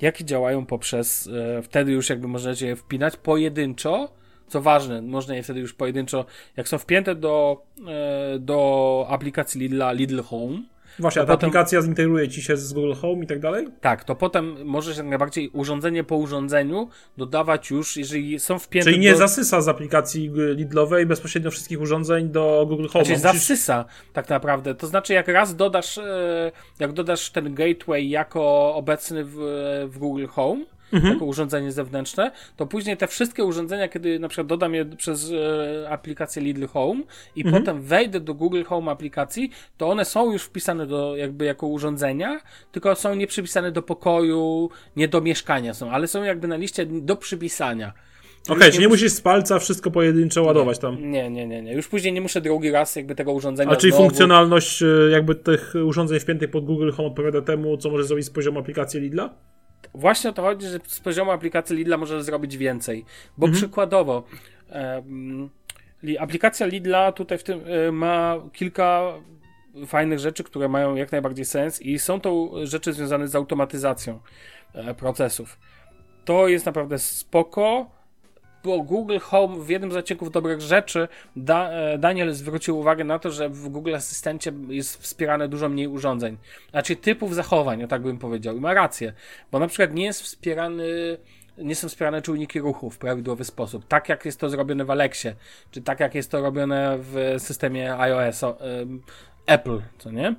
jak i działają poprzez, e, wtedy już jakby możecie je wpinać pojedynczo co ważne, można je wtedy już pojedynczo, jak są wpięte do, e, do aplikacji Lidla, Lidl Home. Właśnie, a ta potem, aplikacja zintegruje ci się z Google Home i tak dalej? Tak, to potem możesz jak najbardziej urządzenie po urządzeniu dodawać już, jeżeli są wpięte Czyli nie do... zasysa z aplikacji Lidlowej bezpośrednio wszystkich urządzeń do Google Home. Znaczy Musisz... zasysa tak naprawdę. To znaczy jak raz dodasz, e, jak dodasz ten gateway jako obecny w, w Google Home, mhm. jako urządzenie zewnętrzne, to później te wszystkie urządzenia, kiedy na przykład dodam je przez e, aplikację Lidl Home i mhm. potem wejdę do Google Home aplikacji, to one są już wpisane do jakby jako urządzenia, tylko są nie przypisane do pokoju, nie do mieszkania są, ale są jakby na liście do przypisania. Okej, okay, czyli nie musisz z palca wszystko pojedynczo ładować tam. Nie, nie, nie, nie. Już później nie muszę drugi raz jakby tego urządzenia. A czyli znowu... funkcjonalność e, jakby tych urządzeń wpiętych pod Google Home odpowiada temu, co może zrobić z poziomu aplikacji Lidla? Właśnie o to chodzi, że z poziomu aplikacji Lidla możesz zrobić więcej. Bo mhm. przykładowo, um, aplikacja Lidla tutaj w tym y, ma kilka fajnych rzeczy, które mają jak najbardziej sens i są to rzeczy związane z automatyzacją e, procesów. To jest naprawdę spoko bo Google Home w jednym z odcinków dobrych rzeczy da, e, Daniel zwrócił uwagę na to, że w Google Asystencie jest wspierane dużo mniej urządzeń. Znaczy typów zachowań, o tak bym powiedział. I ma rację, bo na przykład nie jest wspierany nie są wspierane czujniki ruchu w prawidłowy sposób. Tak jak jest to zrobione w Alexie, czy tak jak jest to robione w systemie iOS, Apple, co nie? Mhm.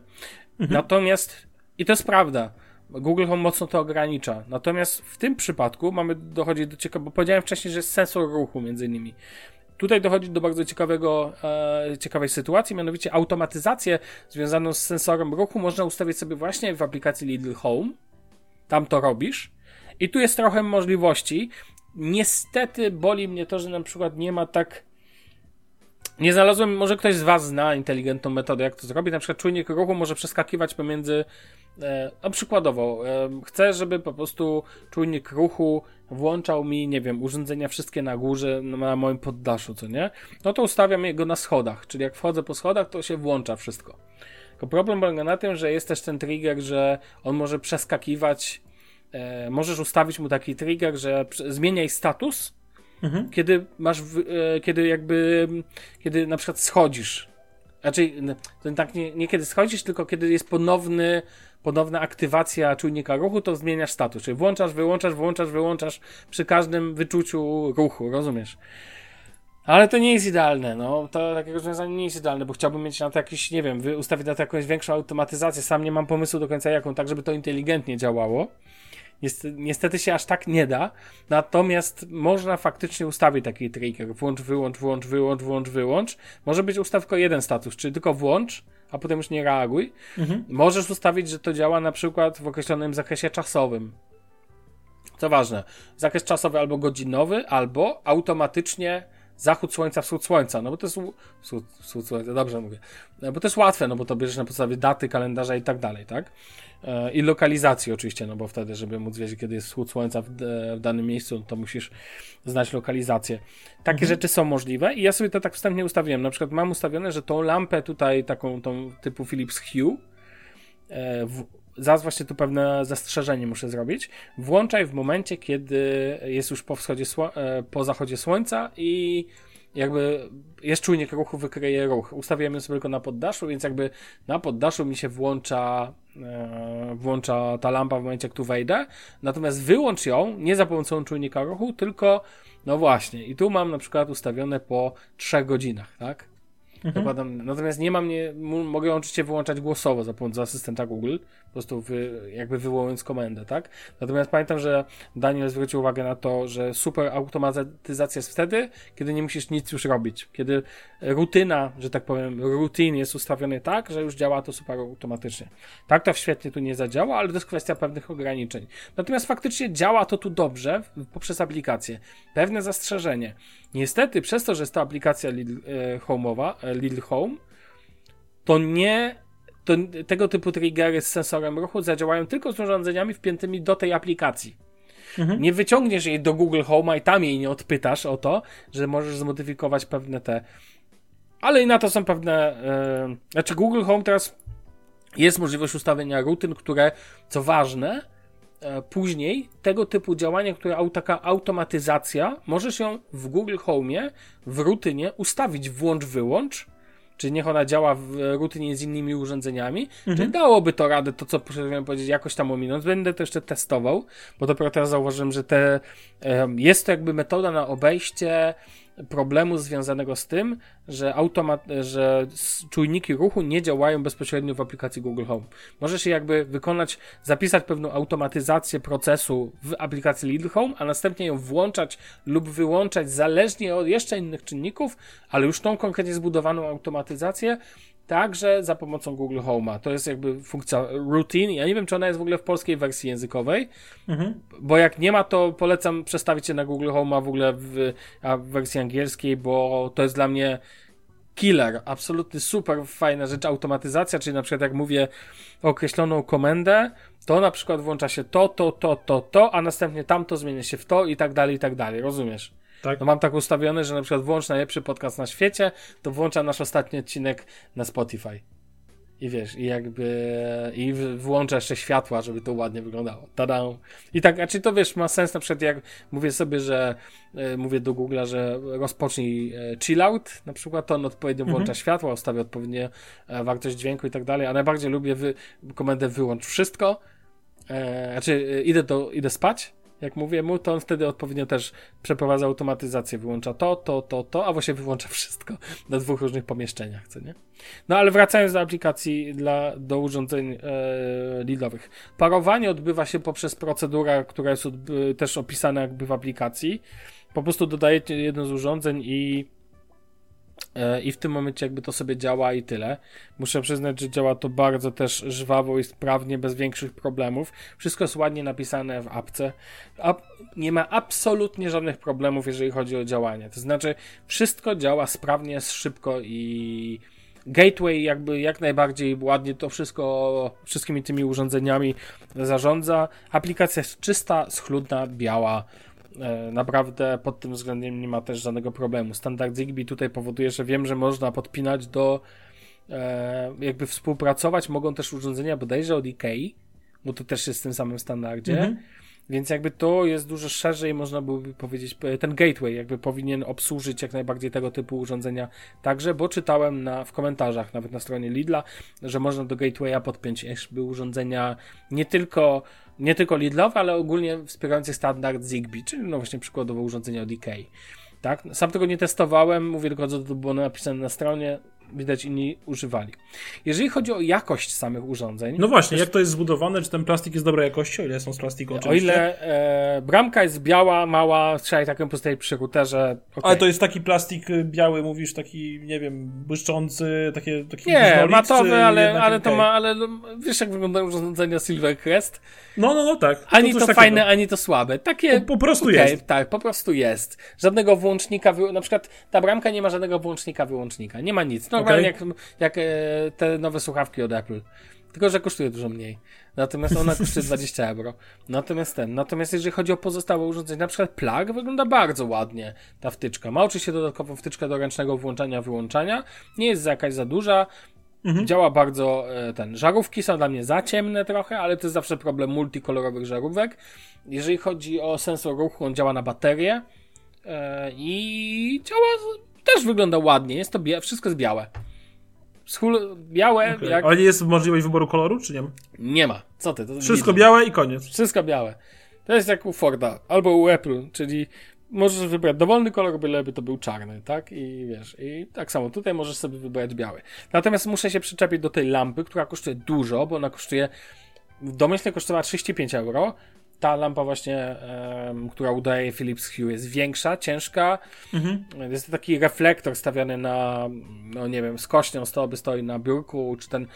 Natomiast, i to jest prawda, Google Home mocno to ogranicza. Natomiast w tym przypadku mamy dochodzi do ciekawego, bo powiedziałem wcześniej, że jest sensor ruchu między innymi. Tutaj dochodzi do bardzo ciekawego, e, ciekawej sytuacji, mianowicie automatyzację związaną z sensorem ruchu można ustawić sobie właśnie w aplikacji Lidl Home. Tam to robisz. I tu jest trochę możliwości. Niestety boli mnie to, że na przykład nie ma tak. Nie znalazłem, może ktoś z Was zna inteligentną metodę, jak to zrobić. Na przykład czujnik ruchu może przeskakiwać pomiędzy E, no przykładowo, e, chcę, żeby po prostu czujnik ruchu włączał mi, nie wiem, urządzenia wszystkie na górze, na moim poddaszu, co nie? No to ustawiam go na schodach, czyli jak wchodzę po schodach, to się włącza wszystko. Tylko problem polega na tym, że jest też ten trigger, że on może przeskakiwać, e, możesz ustawić mu taki trigger, że zmieniaj status, mhm. kiedy masz, e, kiedy jakby, kiedy na przykład schodzisz. Znaczy, tak nie, nie kiedy schodzisz, tylko kiedy jest ponowny ponowna aktywacja czujnika ruchu, to zmieniasz status. Czyli włączasz, wyłączasz, włączasz, wyłączasz przy każdym wyczuciu ruchu, rozumiesz? Ale to nie jest idealne, no. To takie rozwiązanie nie jest idealne, bo chciałbym mieć na to jakiś, nie wiem, ustawić na to jakąś większą automatyzację. Sam nie mam pomysłu do końca jaką, tak żeby to inteligentnie działało. Niestety się aż tak nie da, natomiast można faktycznie ustawić taki trigger. Włącz, wyłącz, włącz, wyłącz, włącz, wyłącz. Może być ustaw tylko jeden status, czyli tylko włącz, a potem już nie reaguj. Mhm. Możesz ustawić, że to działa na przykład w określonym zakresie czasowym. Co ważne, zakres czasowy albo godzinowy, albo automatycznie zachód słońca, wschód słońca, no bo to jest wschód, wschód słońca, dobrze mówię, no bo to jest łatwe, no bo to bierzesz na podstawie daty, kalendarza i tak dalej, tak? E, I lokalizacji oczywiście, no bo wtedy, żeby móc wiedzieć, kiedy jest wschód słońca w, w danym miejscu, to musisz znać lokalizację. Takie mhm. rzeczy są możliwe i ja sobie to tak wstępnie ustawiłem. Na przykład mam ustawione, że tą lampę tutaj, taką tą typu Philips Hue, e, w, zaraz właśnie tu pewne zastrzeżenie muszę zrobić. Włączaj w momencie, kiedy jest już po wschodzie, e, po zachodzie słońca i jakby jest czujnik ruchu, wykryje ruch. Ustawiamy sobie tylko na poddaszu, więc jakby na poddaszu mi się włącza, e, włącza ta lampa w momencie, jak tu wejdę. Natomiast wyłącz ją nie za pomocą czujnika ruchu, tylko no właśnie. I tu mam na przykład ustawione po 3 godzinach, tak? Mhm. Natomiast nie mam, nie, mogę ją oczywiście wyłączać głosowo za pomocą asystenta Google, po prostu wy, jakby wywołując komendę, tak? Natomiast pamiętam, że Daniel zwrócił uwagę na to, że super automatyzacja jest wtedy, kiedy nie musisz nic już robić. Kiedy rutyna, że tak powiem, rutin jest ustawiony tak, że już działa to super automatycznie. Tak to świetnie tu nie zadziała, ale to jest kwestia pewnych ograniczeń. Natomiast faktycznie działa to tu dobrze poprzez aplikację. Pewne zastrzeżenie. Niestety, przez to, że jest to aplikacja Lidl e, Home'owa, e, Lidl Home, to nie to tego typu triggery z sensorem ruchu zadziałają tylko z urządzeniami wpiętymi do tej aplikacji. Mhm. Nie wyciągniesz jej do Google Home i tam jej nie odpytasz o to, że możesz zmodyfikować pewne te. Ale i na to są pewne. Yy... Znaczy, Google Home teraz jest możliwość ustawienia rutyn, które, co ważne, E, później tego typu działania, które taka automatyzacja, możesz ją w Google Home w rutynie ustawić włącz-wyłącz, czy niech ona działa w rutynie z innymi urządzeniami, mhm. czy dałoby to radę, to co powinienem powiedzieć, jakoś tam ominąć. Będę to jeszcze testował, bo dopiero teraz zauważyłem, że te, jest to jakby metoda na obejście problemu związanego z tym, że, automat, że czujniki ruchu nie działają bezpośrednio w aplikacji Google Home. Możesz jakby wykonać, zapisać pewną automatyzację procesu w aplikacji Lidl Home, a następnie ją włączać lub wyłączać zależnie od jeszcze innych czynników, ale już tą konkretnie zbudowaną automatyzację Także za pomocą Google Home'a. To jest jakby funkcja routine. Ja nie wiem, czy ona jest w ogóle w polskiej wersji językowej, mhm. bo jak nie ma, to polecam przestawić się na Google Home'a w ogóle w, w wersji angielskiej, bo to jest dla mnie killer. Absolutny super fajna rzecz, automatyzacja, czyli na przykład jak mówię określoną komendę, to na przykład włącza się to, to, to, to, to, a następnie tamto zmienia się w to i tak dalej, i tak dalej. Rozumiesz? Tak. No mam tak ustawione, że na przykład włącz najlepszy podcast na świecie, to włącza nasz ostatni odcinek na Spotify. I wiesz, i jakby i włącza jeszcze światła, żeby to ładnie wyglądało. Tada! I tak, a czy to wiesz, ma sens na przykład jak mówię sobie, że y, mówię do Google'a, że rozpocznij y, chill out, na przykład to on odpowiednio włącza mhm. światła, ustawia odpowiednie y, wartość dźwięku i tak dalej, a najbardziej lubię wy, komendę wyłącz wszystko, e, znaczy idę, do, idę spać, jak mówię mu, to on wtedy odpowiednio też przeprowadza automatyzację, wyłącza to, to, to, to, a właśnie wyłącza wszystko [LAUGHS] na dwóch różnych pomieszczeniach, co nie? No ale wracając do aplikacji dla, do urządzeń e, Lidlowych. Parowanie odbywa się poprzez procedurę, która jest też opisana jakby w aplikacji. Po prostu dodajecie jedno z urządzeń i I w tym momencie jakby to sobie działa i tyle. Muszę przyznać, że działa to bardzo też żwawo i sprawnie, bez większych problemów. Wszystko jest ładnie napisane w apce. nie ma absolutnie żadnych problemów, jeżeli chodzi o działanie. To znaczy, wszystko działa sprawnie, szybko i Gateway jakby jak najbardziej ładnie to wszystko, wszystkimi tymi urządzeniami zarządza. Aplikacja jest czysta, schludna, biała E, naprawdę pod tym względem nie ma też żadnego problemu. Standard Zigbee tutaj powoduje, że wiem, że można podpinać do e, jakby współpracować mogą też urządzenia bodajże od IKEA, bo to też jest w tym samym standardzie. Mhm. Więc jakby to jest dużo szerzej, można byłoby powiedzieć, ten gateway jakby powinien obsłużyć jak najbardziej tego typu urządzenia także, bo czytałem na, w komentarzach, nawet na stronie Lidla, że można do gatewaya podpiąć jakby urządzenia nie tylko nie tylko Lidlowe, ale ogólnie wspierające standard Zigbee, czyli no właśnie przykładowo urządzenia od IKEA. Tak? Sam tego nie testowałem, mówię tylko, że to było napisane na stronie, widać inni używali. Jeżeli chodzi o jakość samych urządzeń. No właśnie, jak to jest zbudowane, czy ten plastik jest dobrej jakości, o ile są z plastiku oczywiście? O ile e, bramka jest biała, mała, trzeba taką postawić przy routerze. Okay. Ale to jest taki plastik y, biały, mówisz, taki, nie wiem, błyszczący, takie, taki Nie, matowy, ale, ale to ma, ale no, wiesz jak wyglądają urządzenia Silvercrest? No, no, no, tak. To ani to, fajne, ani to słabe. Takie. Po, po prostu okay, jest. Tak, po prostu jest. Żadnego włącznika, na przykład ta bramka nie ma żadnego włącznika, wyłącznika. Nie ma nic. Normalnie okay. jak, jak e, te nowe słuchawki od Apple. Tylko, że kosztuje dużo mniej. Natomiast ona kosztuje [LAUGHS] 20 euro. Natomiast ten, natomiast jeżeli chodzi o pozostałe urządzenia, na przykład plug wygląda bardzo ładnie ta wtyczka. Ma oczywiście dodatkową wtyczkę do ręcznego włączania, wyłączania. Nie jest jakaś za duża Mhm. Działa bardzo e, ten. Żarówki są dla mnie za ciemne trochę, ale to jest zawsze problem multikolorowych żarówek. Jeżeli chodzi o sensor ruchu, on działa na baterię e, i działa, też wygląda ładnie. Jest to bia- wszystko jest białe. Schul białe. Okay. Jak... Ale nie jest możliwość wyboru koloru, czy nie? Nie ma. Co ty? Wszystko białe i koniec. Wszystko białe. To jest jak u Forda albo u Apple, czyli możesz wybrać dowolny kolor, byleby to był czarny, tak? I wiesz, i tak samo tutaj możesz sobie wybrać biały. Natomiast muszę się przyczepić do tej lampy, która kosztuje dużo, bo ona kosztuje, domyślnie kosztowała 35 euro. Ta lampa właśnie, um, która udaje Philips Hue jest większa, ciężka. Mhm. Jest to taki reflektor stawiany na, no nie wiem, skośnią stoi, stoi na biurku, czy ten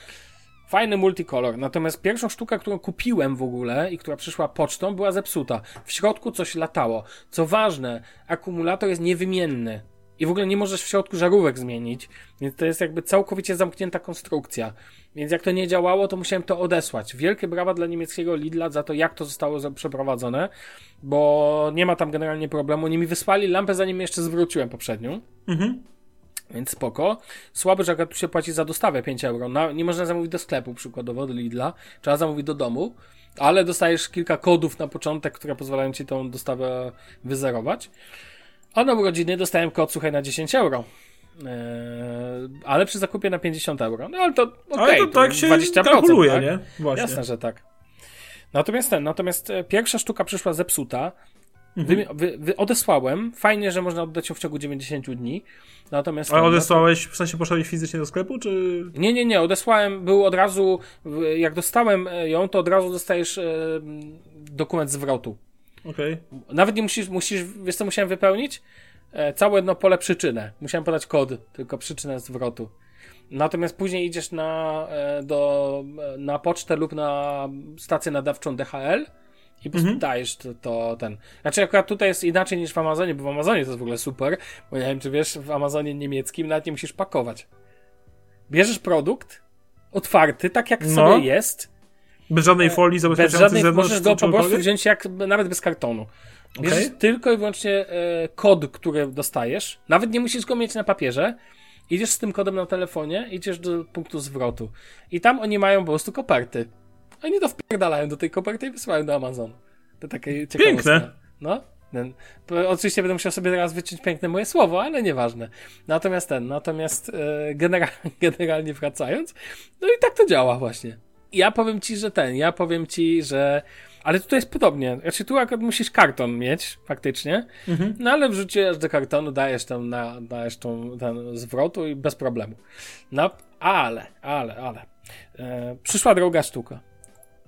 Fajny multikolor. Natomiast pierwszą sztukę, którą kupiłem w ogóle i która przyszła pocztą, była zepsuta. W środku coś latało. Co ważne, akumulator jest niewymienny. I w ogóle nie możesz w środku żarówek zmienić, więc to jest jakby całkowicie zamknięta konstrukcja. Więc jak to nie działało, to musiałem to odesłać. Wielkie brawa dla niemieckiego Lidla za to, jak to zostało przeprowadzone, bo nie ma tam generalnie problemu. Oni mi wysłali lampę, zanim jeszcze zwróciłem poprzednią. Mhm. Więc spoko. Słaby, że tu się płaci za dostawę 5 euro. Nie można zamówić do sklepu, przykładowo do Lidla. Trzeba zamówić do domu. Ale dostajesz kilka kodów na początek, które pozwalają ci tą dostawę wyzerować. A na urodziny dostałem kod, słuchaj, na 10 euro. Eee, ale przy zakupie na 50 euro. No ale to okej, okay, ale to, tak się 20%, kalkuluje, tak? nie? Właśnie. Jasne, że tak. Natomiast ten, natomiast e, pierwsza sztuka przyszła zepsuta. Mhm. Wy, wy, wy odesłałem. Fajnie, że można oddać ją w ciągu 90 dni. Natomiast. Ale odesłałeś, w sensie poszedłeś fizycznie do sklepu, czy. Nie, nie, nie. Odesłałem, był od razu. Jak dostałem ją, to od razu dostajesz e, dokument zwrotu. Okay. Nawet nie musisz, musisz, wiesz co musiałem wypełnić? E, całe jedno pole przyczynę. Musiałem podać kod, tylko przyczynę zwrotu. Natomiast później idziesz na, e, do, na pocztę lub na stację nadawczą DHL i po prostu mhm. dajesz to, to, ten. Znaczy, akurat tutaj jest inaczej niż w Amazonie, bo w Amazonie to jest w ogóle super, bo nie wiem, czy wiesz, w Amazonie niemieckim nawet nie musisz pakować. Bierzesz produkt otwarty, tak jak no. sobie jest. Bez żadnej folii zabezpieczającej Bez żadnej, możesz go po prostu wziąć jak, nawet bez kartonu. Bierzesz okay. tylko i wyłącznie e, kod, który dostajesz. Nawet nie musisz go mieć na papierze. Idziesz z tym kodem na telefonie, idziesz do punktu zwrotu. I tam oni mają po prostu koperty. Oni to wpierdalają do tej koperty i wysyłają do Amazon. To takie ciekawe. Piękne. No. Ten, oczywiście będę musiał sobie teraz wyciąć piękne moje słowo, ale nieważne. Natomiast ten, natomiast e, genera [LAUGHS] generalnie wracając, no i tak to działa właśnie. Ja powiem ci, że ten, ja powiem ci, że ale tutaj jest podobnie. Znaczy tu akurat musisz karton mieć, faktycznie. Mhm. No ale wrzucisz do kartonu, dajesz tam na, dajesz tą, ten zwrotu i bez problemu. No, ale, ale, ale. E, przyszła droga sztuka.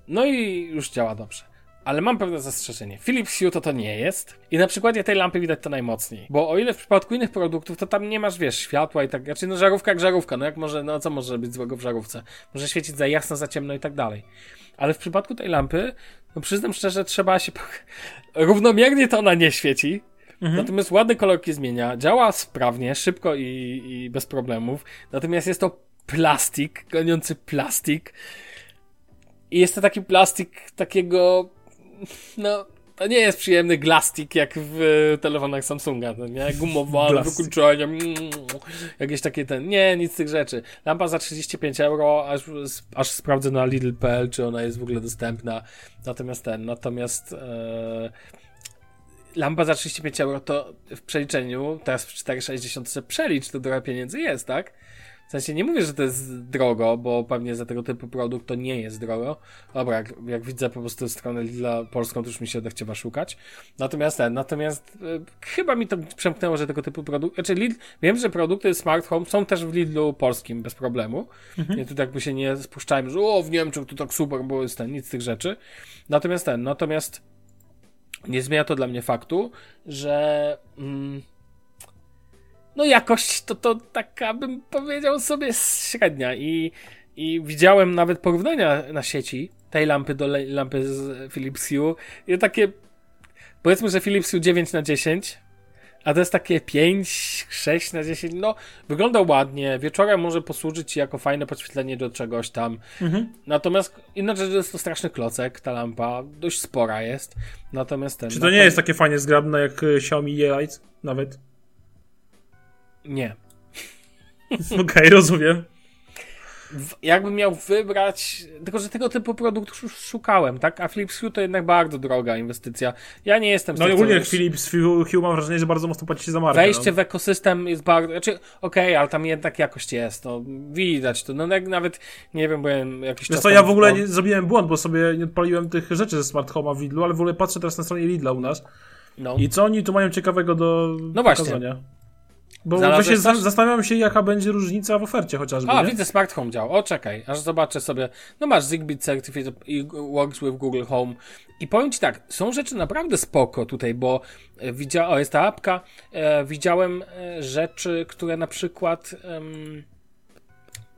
No i już działa dobrze. Ale mam pewne zastrzeżenie. Philips Hue to to nie jest. I na przykładzie tej lampy widać to najmocniej. Bo o ile w przypadku innych produktów, to tam nie masz, wiesz, światła i tak. Znaczy, no żarówka jak żarówka. No jak może, no co może być złego w żarówce? Może świecić za jasno, za ciemno i tak dalej. Ale w przypadku tej lampy, no przyznam szczerze, trzeba się. [LAUGHS] Równomiernie to ona nie świeci. Mhm. Natomiast ładne kolorki zmienia, działa sprawnie, szybko i, i bez problemów. Natomiast jest to plastik, goniący plastik. I jest to taki plastik takiego, no, to nie jest przyjemny glastik jak w telefonach Samsunga, no nie? Gumowane, wykluczenia, mm, jakieś takie ten, nie, nic z tych rzeczy. Lampa za 35 euro, aż, aż sprawdzę na Lidl.pl, czy ona jest w ogóle dostępna. Natomiast ten, natomiast e, lampa za 35 euro to w przeliczeniu, teraz w 4,60 przelicz, to trochę pieniędzy jest, tak? W sensie nie mówię, że to jest drogo, bo pewnie za tego typu produkt to nie jest drogo. Dobra, jak, jak widzę po prostu stronę Lidla polską, to już mi się odechciewa szukać. Natomiast ten, natomiast y, chyba mi to przemknęło, że tego typu produkt, znaczy Lidl, wiem, że produkty Smart Home są też w Lidlu polskim bez problemu. Mhm. Nie, tu jakby się nie spuszczałem, że o, w Niemczech to tak super, bo jest ten, nic z tych rzeczy. Natomiast ten, natomiast nie zmienia to dla mnie faktu, że... Mm, no jakość to, to taka bym powiedział sobie średnia i, i widziałem nawet porównania na sieci tej lampy do lampy z Philips Hue i takie powiedzmy, że Philips Hue 9 na 10 a to jest takie 5, 6 na 10. No, wygląda ładnie. Wieczorem może posłużyć ci jako fajne podświetlenie do czegoś tam. Mhm. Natomiast inaczej jest to straszny klocek, ta lampa. Dość spora jest. Natomiast ten. Czy to nie jest takie fajnie zgrabne jak Xiaomi Light nawet? Nie. [LAUGHS] Okej, okay, rozumiem. w, jakbym miał wybrać, tylko że tego typu produktów już szukałem, tak? A Philips Hue to jednak bardzo droga inwestycja. Ja nie jestem No i ogólnie wiesz, Philips Hue mam wrażenie, że bardzo mocno płacicie za markę. Wejście no. w ekosystem jest bardzo. Znaczy, okej, ale tam jednak jakość jest. No, widać to. No, nawet nie wiem, byłem jakiś czas co, ja w ogóle nie, zrobiłem błąd, bo sobie nie odpaliłem tych rzeczy ze Smart Home'a w Lidlu, ale w ogóle patrzę teraz na stronie Lidla u nas No. i co oni tu mają ciekawego do No właśnie. Bo Znalazłeś właśnie za- zastanawiam się, jaka będzie różnica w ofercie chociażby, A, nie? widzę Smart Home działa. O, czekaj, aż zobaczę sobie. No masz Zigbee Certificate i Works with Google Home. I powiem Ci tak, są rzeczy naprawdę spoko tutaj, bo e, widzia... o, jest ta apka. E, widziałem e, rzeczy, które na przykład... em,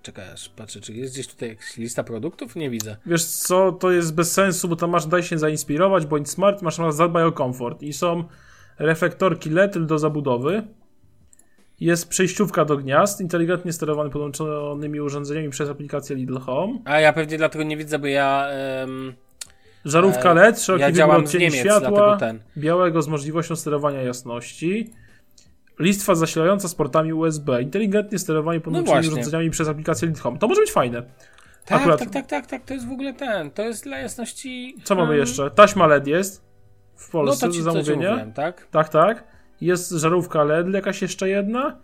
Czekaj, aż patrzę, czy jest gdzieś tutaj jakaś lista produktów? Nie widzę. Wiesz co, to jest bez sensu, bo tam masz daj się zainspirować, bądź smart, masz masz zadbaj o komfort i są reflektorki LED do zabudowy, jest przejściówka do gniazd, inteligentnie sterowany podłączonymi urządzeniami przez aplikację Lidl Home, A ja pewnie dlatego nie widzę, bo ja... em, żarówka E, LED, szeroki ja wybór odcieni Niemiec, światła, białego z możliwością sterowania jasności, listwa zasilająca z portami USB, inteligentnie sterowanie podłączonymi No urządzeniami przez aplikację Lidl Home. To może być fajne. Tak, Akurat- tak, tak, tak, tak, to jest w ogóle ten, to jest dla jasności... Co mamy jeszcze? Taśma LED jest w No Polsce to ci zamówienia. mówiłem, tak? Tak, tak. Jest żarówka LED, jakaś jeszcze jedna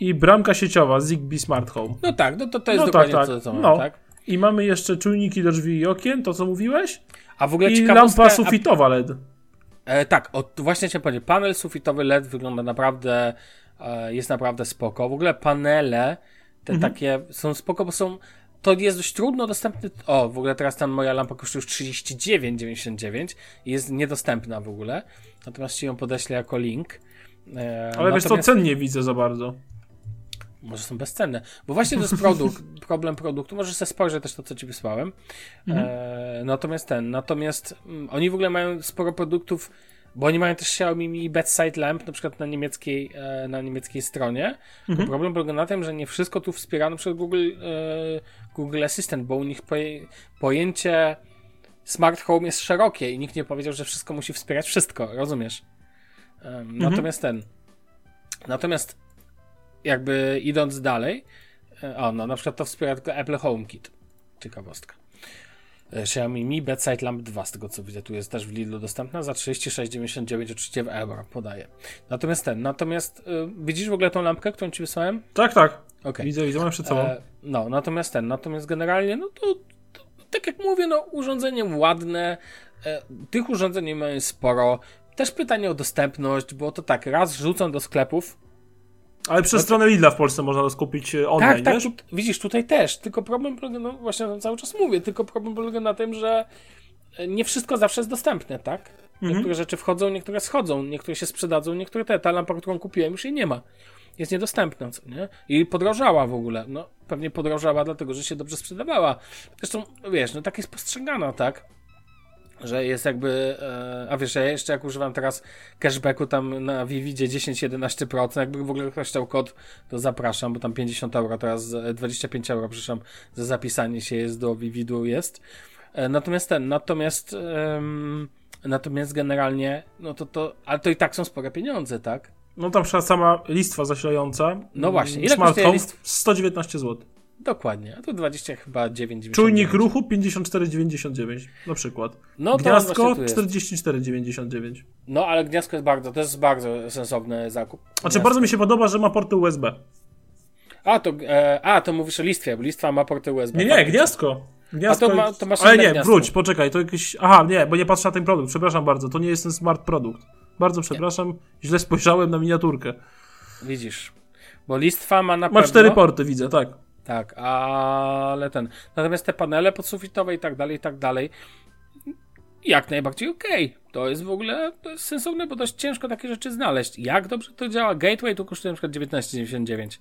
i bramka sieciowa Zigbee Smart Home. No tak, no to, to jest No dokładnie tak, to, tak. co mamy, No. tak? I mamy jeszcze czujniki do drzwi i okien, to co mówiłeś, A w ogóle i ciekawostka... lampa sufitowa LED. E, tak, o, właśnie chciałem powiedzieć, panel sufitowy LED wygląda naprawdę, e, jest naprawdę spoko. W ogóle panele, te Mhm. takie są spoko, bo są, to jest dość trudno dostępny, o, w ogóle teraz tam moja lampa kosztuje już 39,99 i jest niedostępna w ogóle, natomiast ci ją podeślę jako link. E, Ale wiesz co, natomiast- cen nie widzę za bardzo. może są bezcenne. Bo właśnie to jest produkt, [LAUGHS] problem produktu. Możesz sobie spojrzeć też to, co ci wysłałem. E, natomiast ten, natomiast mm, oni w ogóle mają sporo produktów, bo oni mają też Xiaomi Mi Bedside Lamp, na przykład na niemieckiej, e, na niemieckiej stronie. Tylko Problem polega na tym, że nie wszystko tu wspierano przez Google, e, Google Assistant, bo u nich pojęcie smart home jest szerokie i nikt nie powiedział, że wszystko musi wspierać wszystko, rozumiesz? Em, Natomiast ten, natomiast jakby idąc dalej, e, o, no na przykład to wspiera tylko Apple HomeKit. Ciekawostka. E, Xiaomi Mi Bedside Lamp 2, z tego co widzę, tu jest też w Lidlu dostępna za 36,99 oczywiście w euro podaję. Natomiast ten, natomiast y, widzisz w ogóle tą lampkę, którą ci wysłałem? Tak, tak. Okej. Widzę, widzę, mam przed sobą. E, no, natomiast ten, natomiast generalnie, no to, to tak jak mówię, no urządzenie ładne, e, tych urządzeń mamy sporo. Też pytanie o dostępność, bo to tak, raz rzucą do sklepów, Ale przez stronę Lidla w Polsce można to skupić e, online, no tak, tak, tu, widzisz, tutaj też, tylko problem polega, no właśnie o cały czas mówię, tylko problem polega na tym, że e, nie wszystko zawsze jest dostępne, tak? Mhm. Niektóre rzeczy wchodzą, niektóre schodzą, niektóre się sprzedadzą, niektóre te, ta lampa, którą kupiłem, już jej nie ma. Jest niedostępna, co nie? I podrożała w ogóle, no pewnie podrożała dlatego, że się dobrze sprzedawała. Zresztą, wiesz, no tak jest postrzegana, tak? Że jest jakby, e, a wiesz, ja jeszcze jak używam teraz cashbacku tam na Vividzie 10-11%, jakby w ogóle ktoś chciał kod, to zapraszam, bo tam 50 euro, teraz e, 25 euro, przepraszam, za zapisanie się jest do Vividu jest. E, Natomiast ten, natomiast em, natomiast generalnie, no to to, ale to i tak są spore pieniądze, tak? No tam sama listwa zasilająca. No właśnie, ile kosztuje Home list- 119 zł. Dokładnie, a to 20 chyba 9,99. Czujnik ruchu 54,99 na przykład. No Gniazdko właśnie tu jest. 44,99. No ale gniazdko jest bardzo, to jest bardzo sensowny zakup. Znaczy Gniazdko. bardzo mi się podoba, że ma porty USB. A to, e, a, to mówisz o listwie, bo listwa ma porty USB. Nie, nie, gniazdko. Gniazdko A to ma- to masz Ale nie, gniazdko. wróć, poczekaj, to jakiś... Aha, nie, bo nie patrzę na ten produkt, przepraszam bardzo, to nie jest ten smart produkt. Bardzo przepraszam, źle spojrzałem na miniaturkę. Widzisz. Bo listwa ma na Ma pewno... cztery porty, widzę, tak. Tak, ale ten. Natomiast te panele podsufitowe i tak dalej, i tak dalej. Jak najbardziej okej. To jest w ogóle jest sensowne, bo dość ciężko takie rzeczy znaleźć. Jak dobrze to działa? Gateway tu kosztuje na przykład 19,99.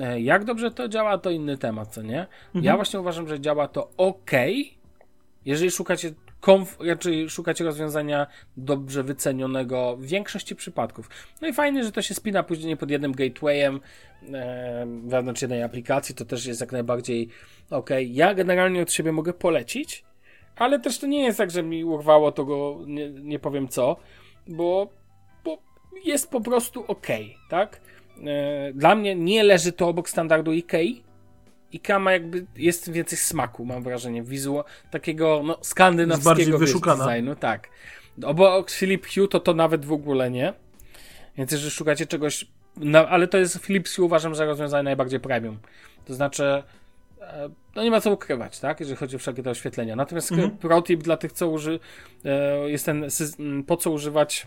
E, Jak dobrze to działa, to inny temat, co nie? Ja właśnie uważam, że działa to ok, jeżeli szukacie komf- raczej szukacie rozwiązania dobrze wycenionego w większości przypadków. No i fajnie, że to się spina później pod jednym gatewayem e, wewnątrz jednej aplikacji, to też jest jak najbardziej ok. Ja generalnie od siebie mogę polecić, ale też to nie jest tak, że mi urwało to go, nie, nie powiem co, bo, bo jest po prostu ok, tak? E, Dla mnie nie leży to obok standardu IKEA, IKEA ma jakby, jest więcej smaku, mam wrażenie, wizual, takiego no, skandynawskiego bardziej wiesz, wyszukana. designu, tak. Obok Philip Hue to to nawet w ogóle nie. Więc jeżeli szukacie czegoś, no, ale to jest Philips Hue uważam za rozwiązanie najbardziej premium. To znaczy, e, no nie ma co ukrywać, tak, jeżeli chodzi o wszelkie te oświetlenia. Natomiast Mhm. pro tip dla tych, co uży, e, jest ten, po co używać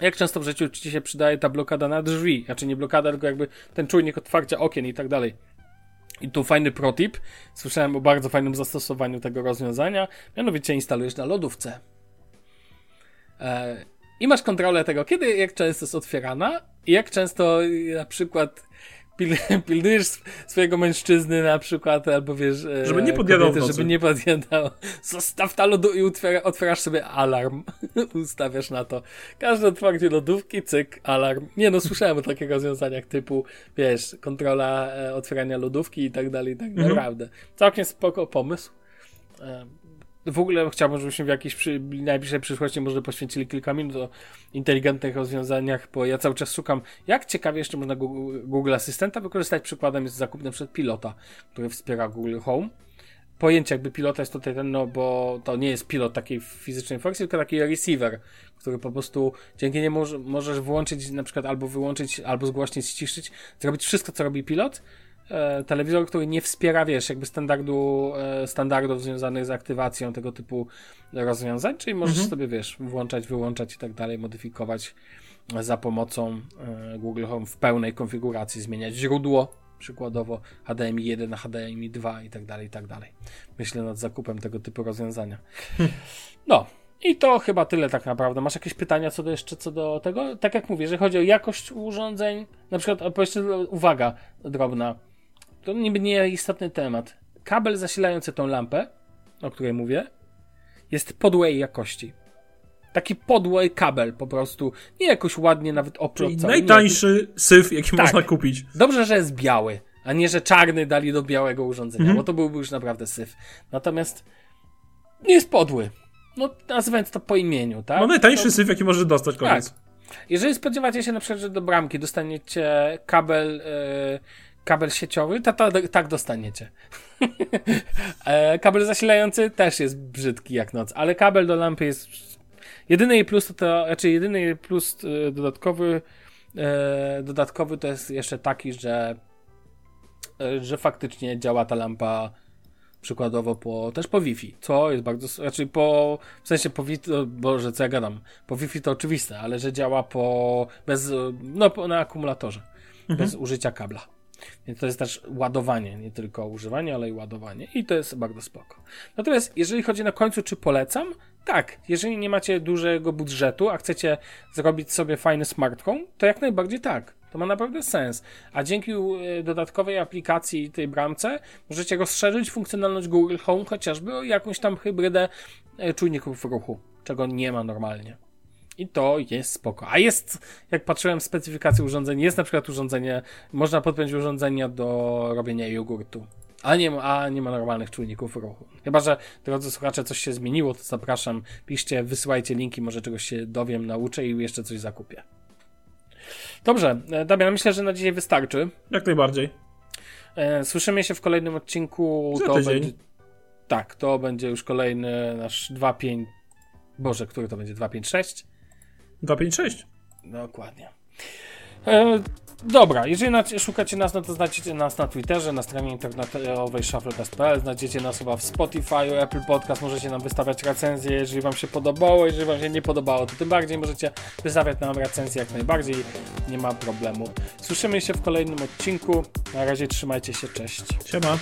jak często w życiu ci się przydaje ta blokada na drzwi? Znaczy nie blokada, tylko jakby ten czujnik otwarcia okien i tak dalej. I tu fajny protip. Słyszałem o bardzo fajnym zastosowaniu tego rozwiązania. Mianowicie instalujesz na lodówce. E, I masz kontrolę tego, kiedy, jak często jest otwierana i jak często na przykład pil, [LAUGHS] pilnujesz sw- swojego mężczyzny na przykład, albo wiesz... e, Żeby nie podjadał kobiety. Żeby nie podjadał. Zostaw ta lodu i otwiera, otwierasz sobie alarm. [LAUGHS] Ustawiasz na to. Każde otwarcie lodówki, cyk, alarm. Nie no, słyszałem o takich rozwiązaniach typu, wiesz, kontrola e, otwierania lodówki i tak dalej, i tak Mhm. naprawdę. Całkiem spoko pomysł. W ogóle chciałbym, żebyśmy w jakiejś przy, najbliższej przyszłości może poświęcili kilka minut o inteligentnych rozwiązaniach, bo ja cały czas szukam, jak ciekawie jeszcze można Google, Google Asystenta wykorzystać. Przykładem jest zakup na przykład pilota, który wspiera Google Home. Pojęcie jakby pilota jest tutaj ten, no bo to nie jest pilot takiej fizycznej funkcji, tylko taki receiver, który po prostu dzięki niemu może- możesz włączyć na przykład albo wyłączyć, albo zgłośnić, ściszyć, zrobić wszystko, co robi pilot. E, telewizor, który nie wspiera, wiesz, jakby standardu, e, standardów związanych z aktywacją tego typu rozwiązań, czyli możesz sobie, wiesz, włączać, wyłączać i tak dalej, modyfikować za pomocą e, Google Home w pełnej konfiguracji, zmieniać źródło, przykładowo HDMI 1 na HDMI 2 i tak dalej, i tak dalej. Myślę nad zakupem tego typu rozwiązania. [LAUGHS] No. I to chyba tyle tak naprawdę. Masz jakieś pytania co do jeszcze co do tego? Tak jak mówię, jeżeli chodzi o jakość urządzeń, na przykład, jeszcze uwaga drobna, to niby nie istotny temat. Kabel zasilający tą lampę, o której mówię, jest podłej jakości. Taki podłej kabel po prostu. Nie jakoś ładnie nawet oplotcony. najtańszy syf, jaki Tak. można kupić. Dobrze, że jest biały, a nie, że czarny dali do białego urządzenia, Mhm. bo to byłby już naprawdę syf. Natomiast nie jest podły. No, nazywając to po imieniu, tak? No najtańszy To- syf, jaki możesz dostać, koniec. Tak. Jeżeli spodziewacie się na przykład, że do bramki dostaniecie kabel, e, kabel sieciowy, to, to tak dostaniecie. [LAUGHS] e, kabel zasilający też jest brzydki jak noc, ale kabel do lampy jest. Jedyny jej plus to, to znaczy jedyny plus e, dodatkowy, e, dodatkowy to jest jeszcze taki, że, że faktycznie działa ta lampa przykładowo po, też po Wi-Fi, co jest bardzo, znaczy po, w sensie po Wi-Fi, o Boże, co ja gadam, po Wi-Fi to oczywiste, ale że działa po, bez, no po, na akumulatorze, bez użycia kabla. Więc to jest też ładowanie, nie tylko używanie, ale i ładowanie. I to jest bardzo spoko. Natomiast jeżeli chodzi na końcu, czy polecam? Tak, jeżeli nie macie dużego budżetu, a chcecie zrobić sobie fajny smart home, to jak najbardziej tak. To ma naprawdę sens. A dzięki e, dodatkowej aplikacji tej bramce możecie rozszerzyć funkcjonalność Google Home chociażby o jakąś tam hybrydę e, czujników ruchu, czego nie ma normalnie. I to jest spoko. A jest, jak patrzyłem w specyfikację urządzeń, jest na przykład urządzenie, można podpiąć urządzenia do robienia jogurtu. A nie, ma, a nie ma normalnych czujników ruchu. Chyba, że drodzy słuchacze, coś się zmieniło, to zapraszam, piszcie, wysyłajcie linki, może czegoś się dowiem, nauczę i jeszcze coś zakupię. Dobrze, e, Damian, myślę, że na dzisiaj wystarczy. Jak najbardziej. E, Słyszymy się w kolejnym odcinku. Za to tydzień. będzie. Tak, to będzie już kolejny nasz 2.5. Boże, który to będzie? 2.5.6? 256. Dokładnie. E, dobra, jeżeli na, szukacie nas, no to znajdziecie nas na Twitterze, na stronie internetowej shufflecast.pl, znajdziecie nas chyba w Spotify, Apple Podcast, możecie nam wystawiać recenzje, jeżeli wam się podobało, jeżeli wam się nie podobało, to tym bardziej możecie wystawiać nam recenzje jak najbardziej, nie ma problemu. Słyszymy się w kolejnym odcinku, na razie trzymajcie się, cześć. Siema.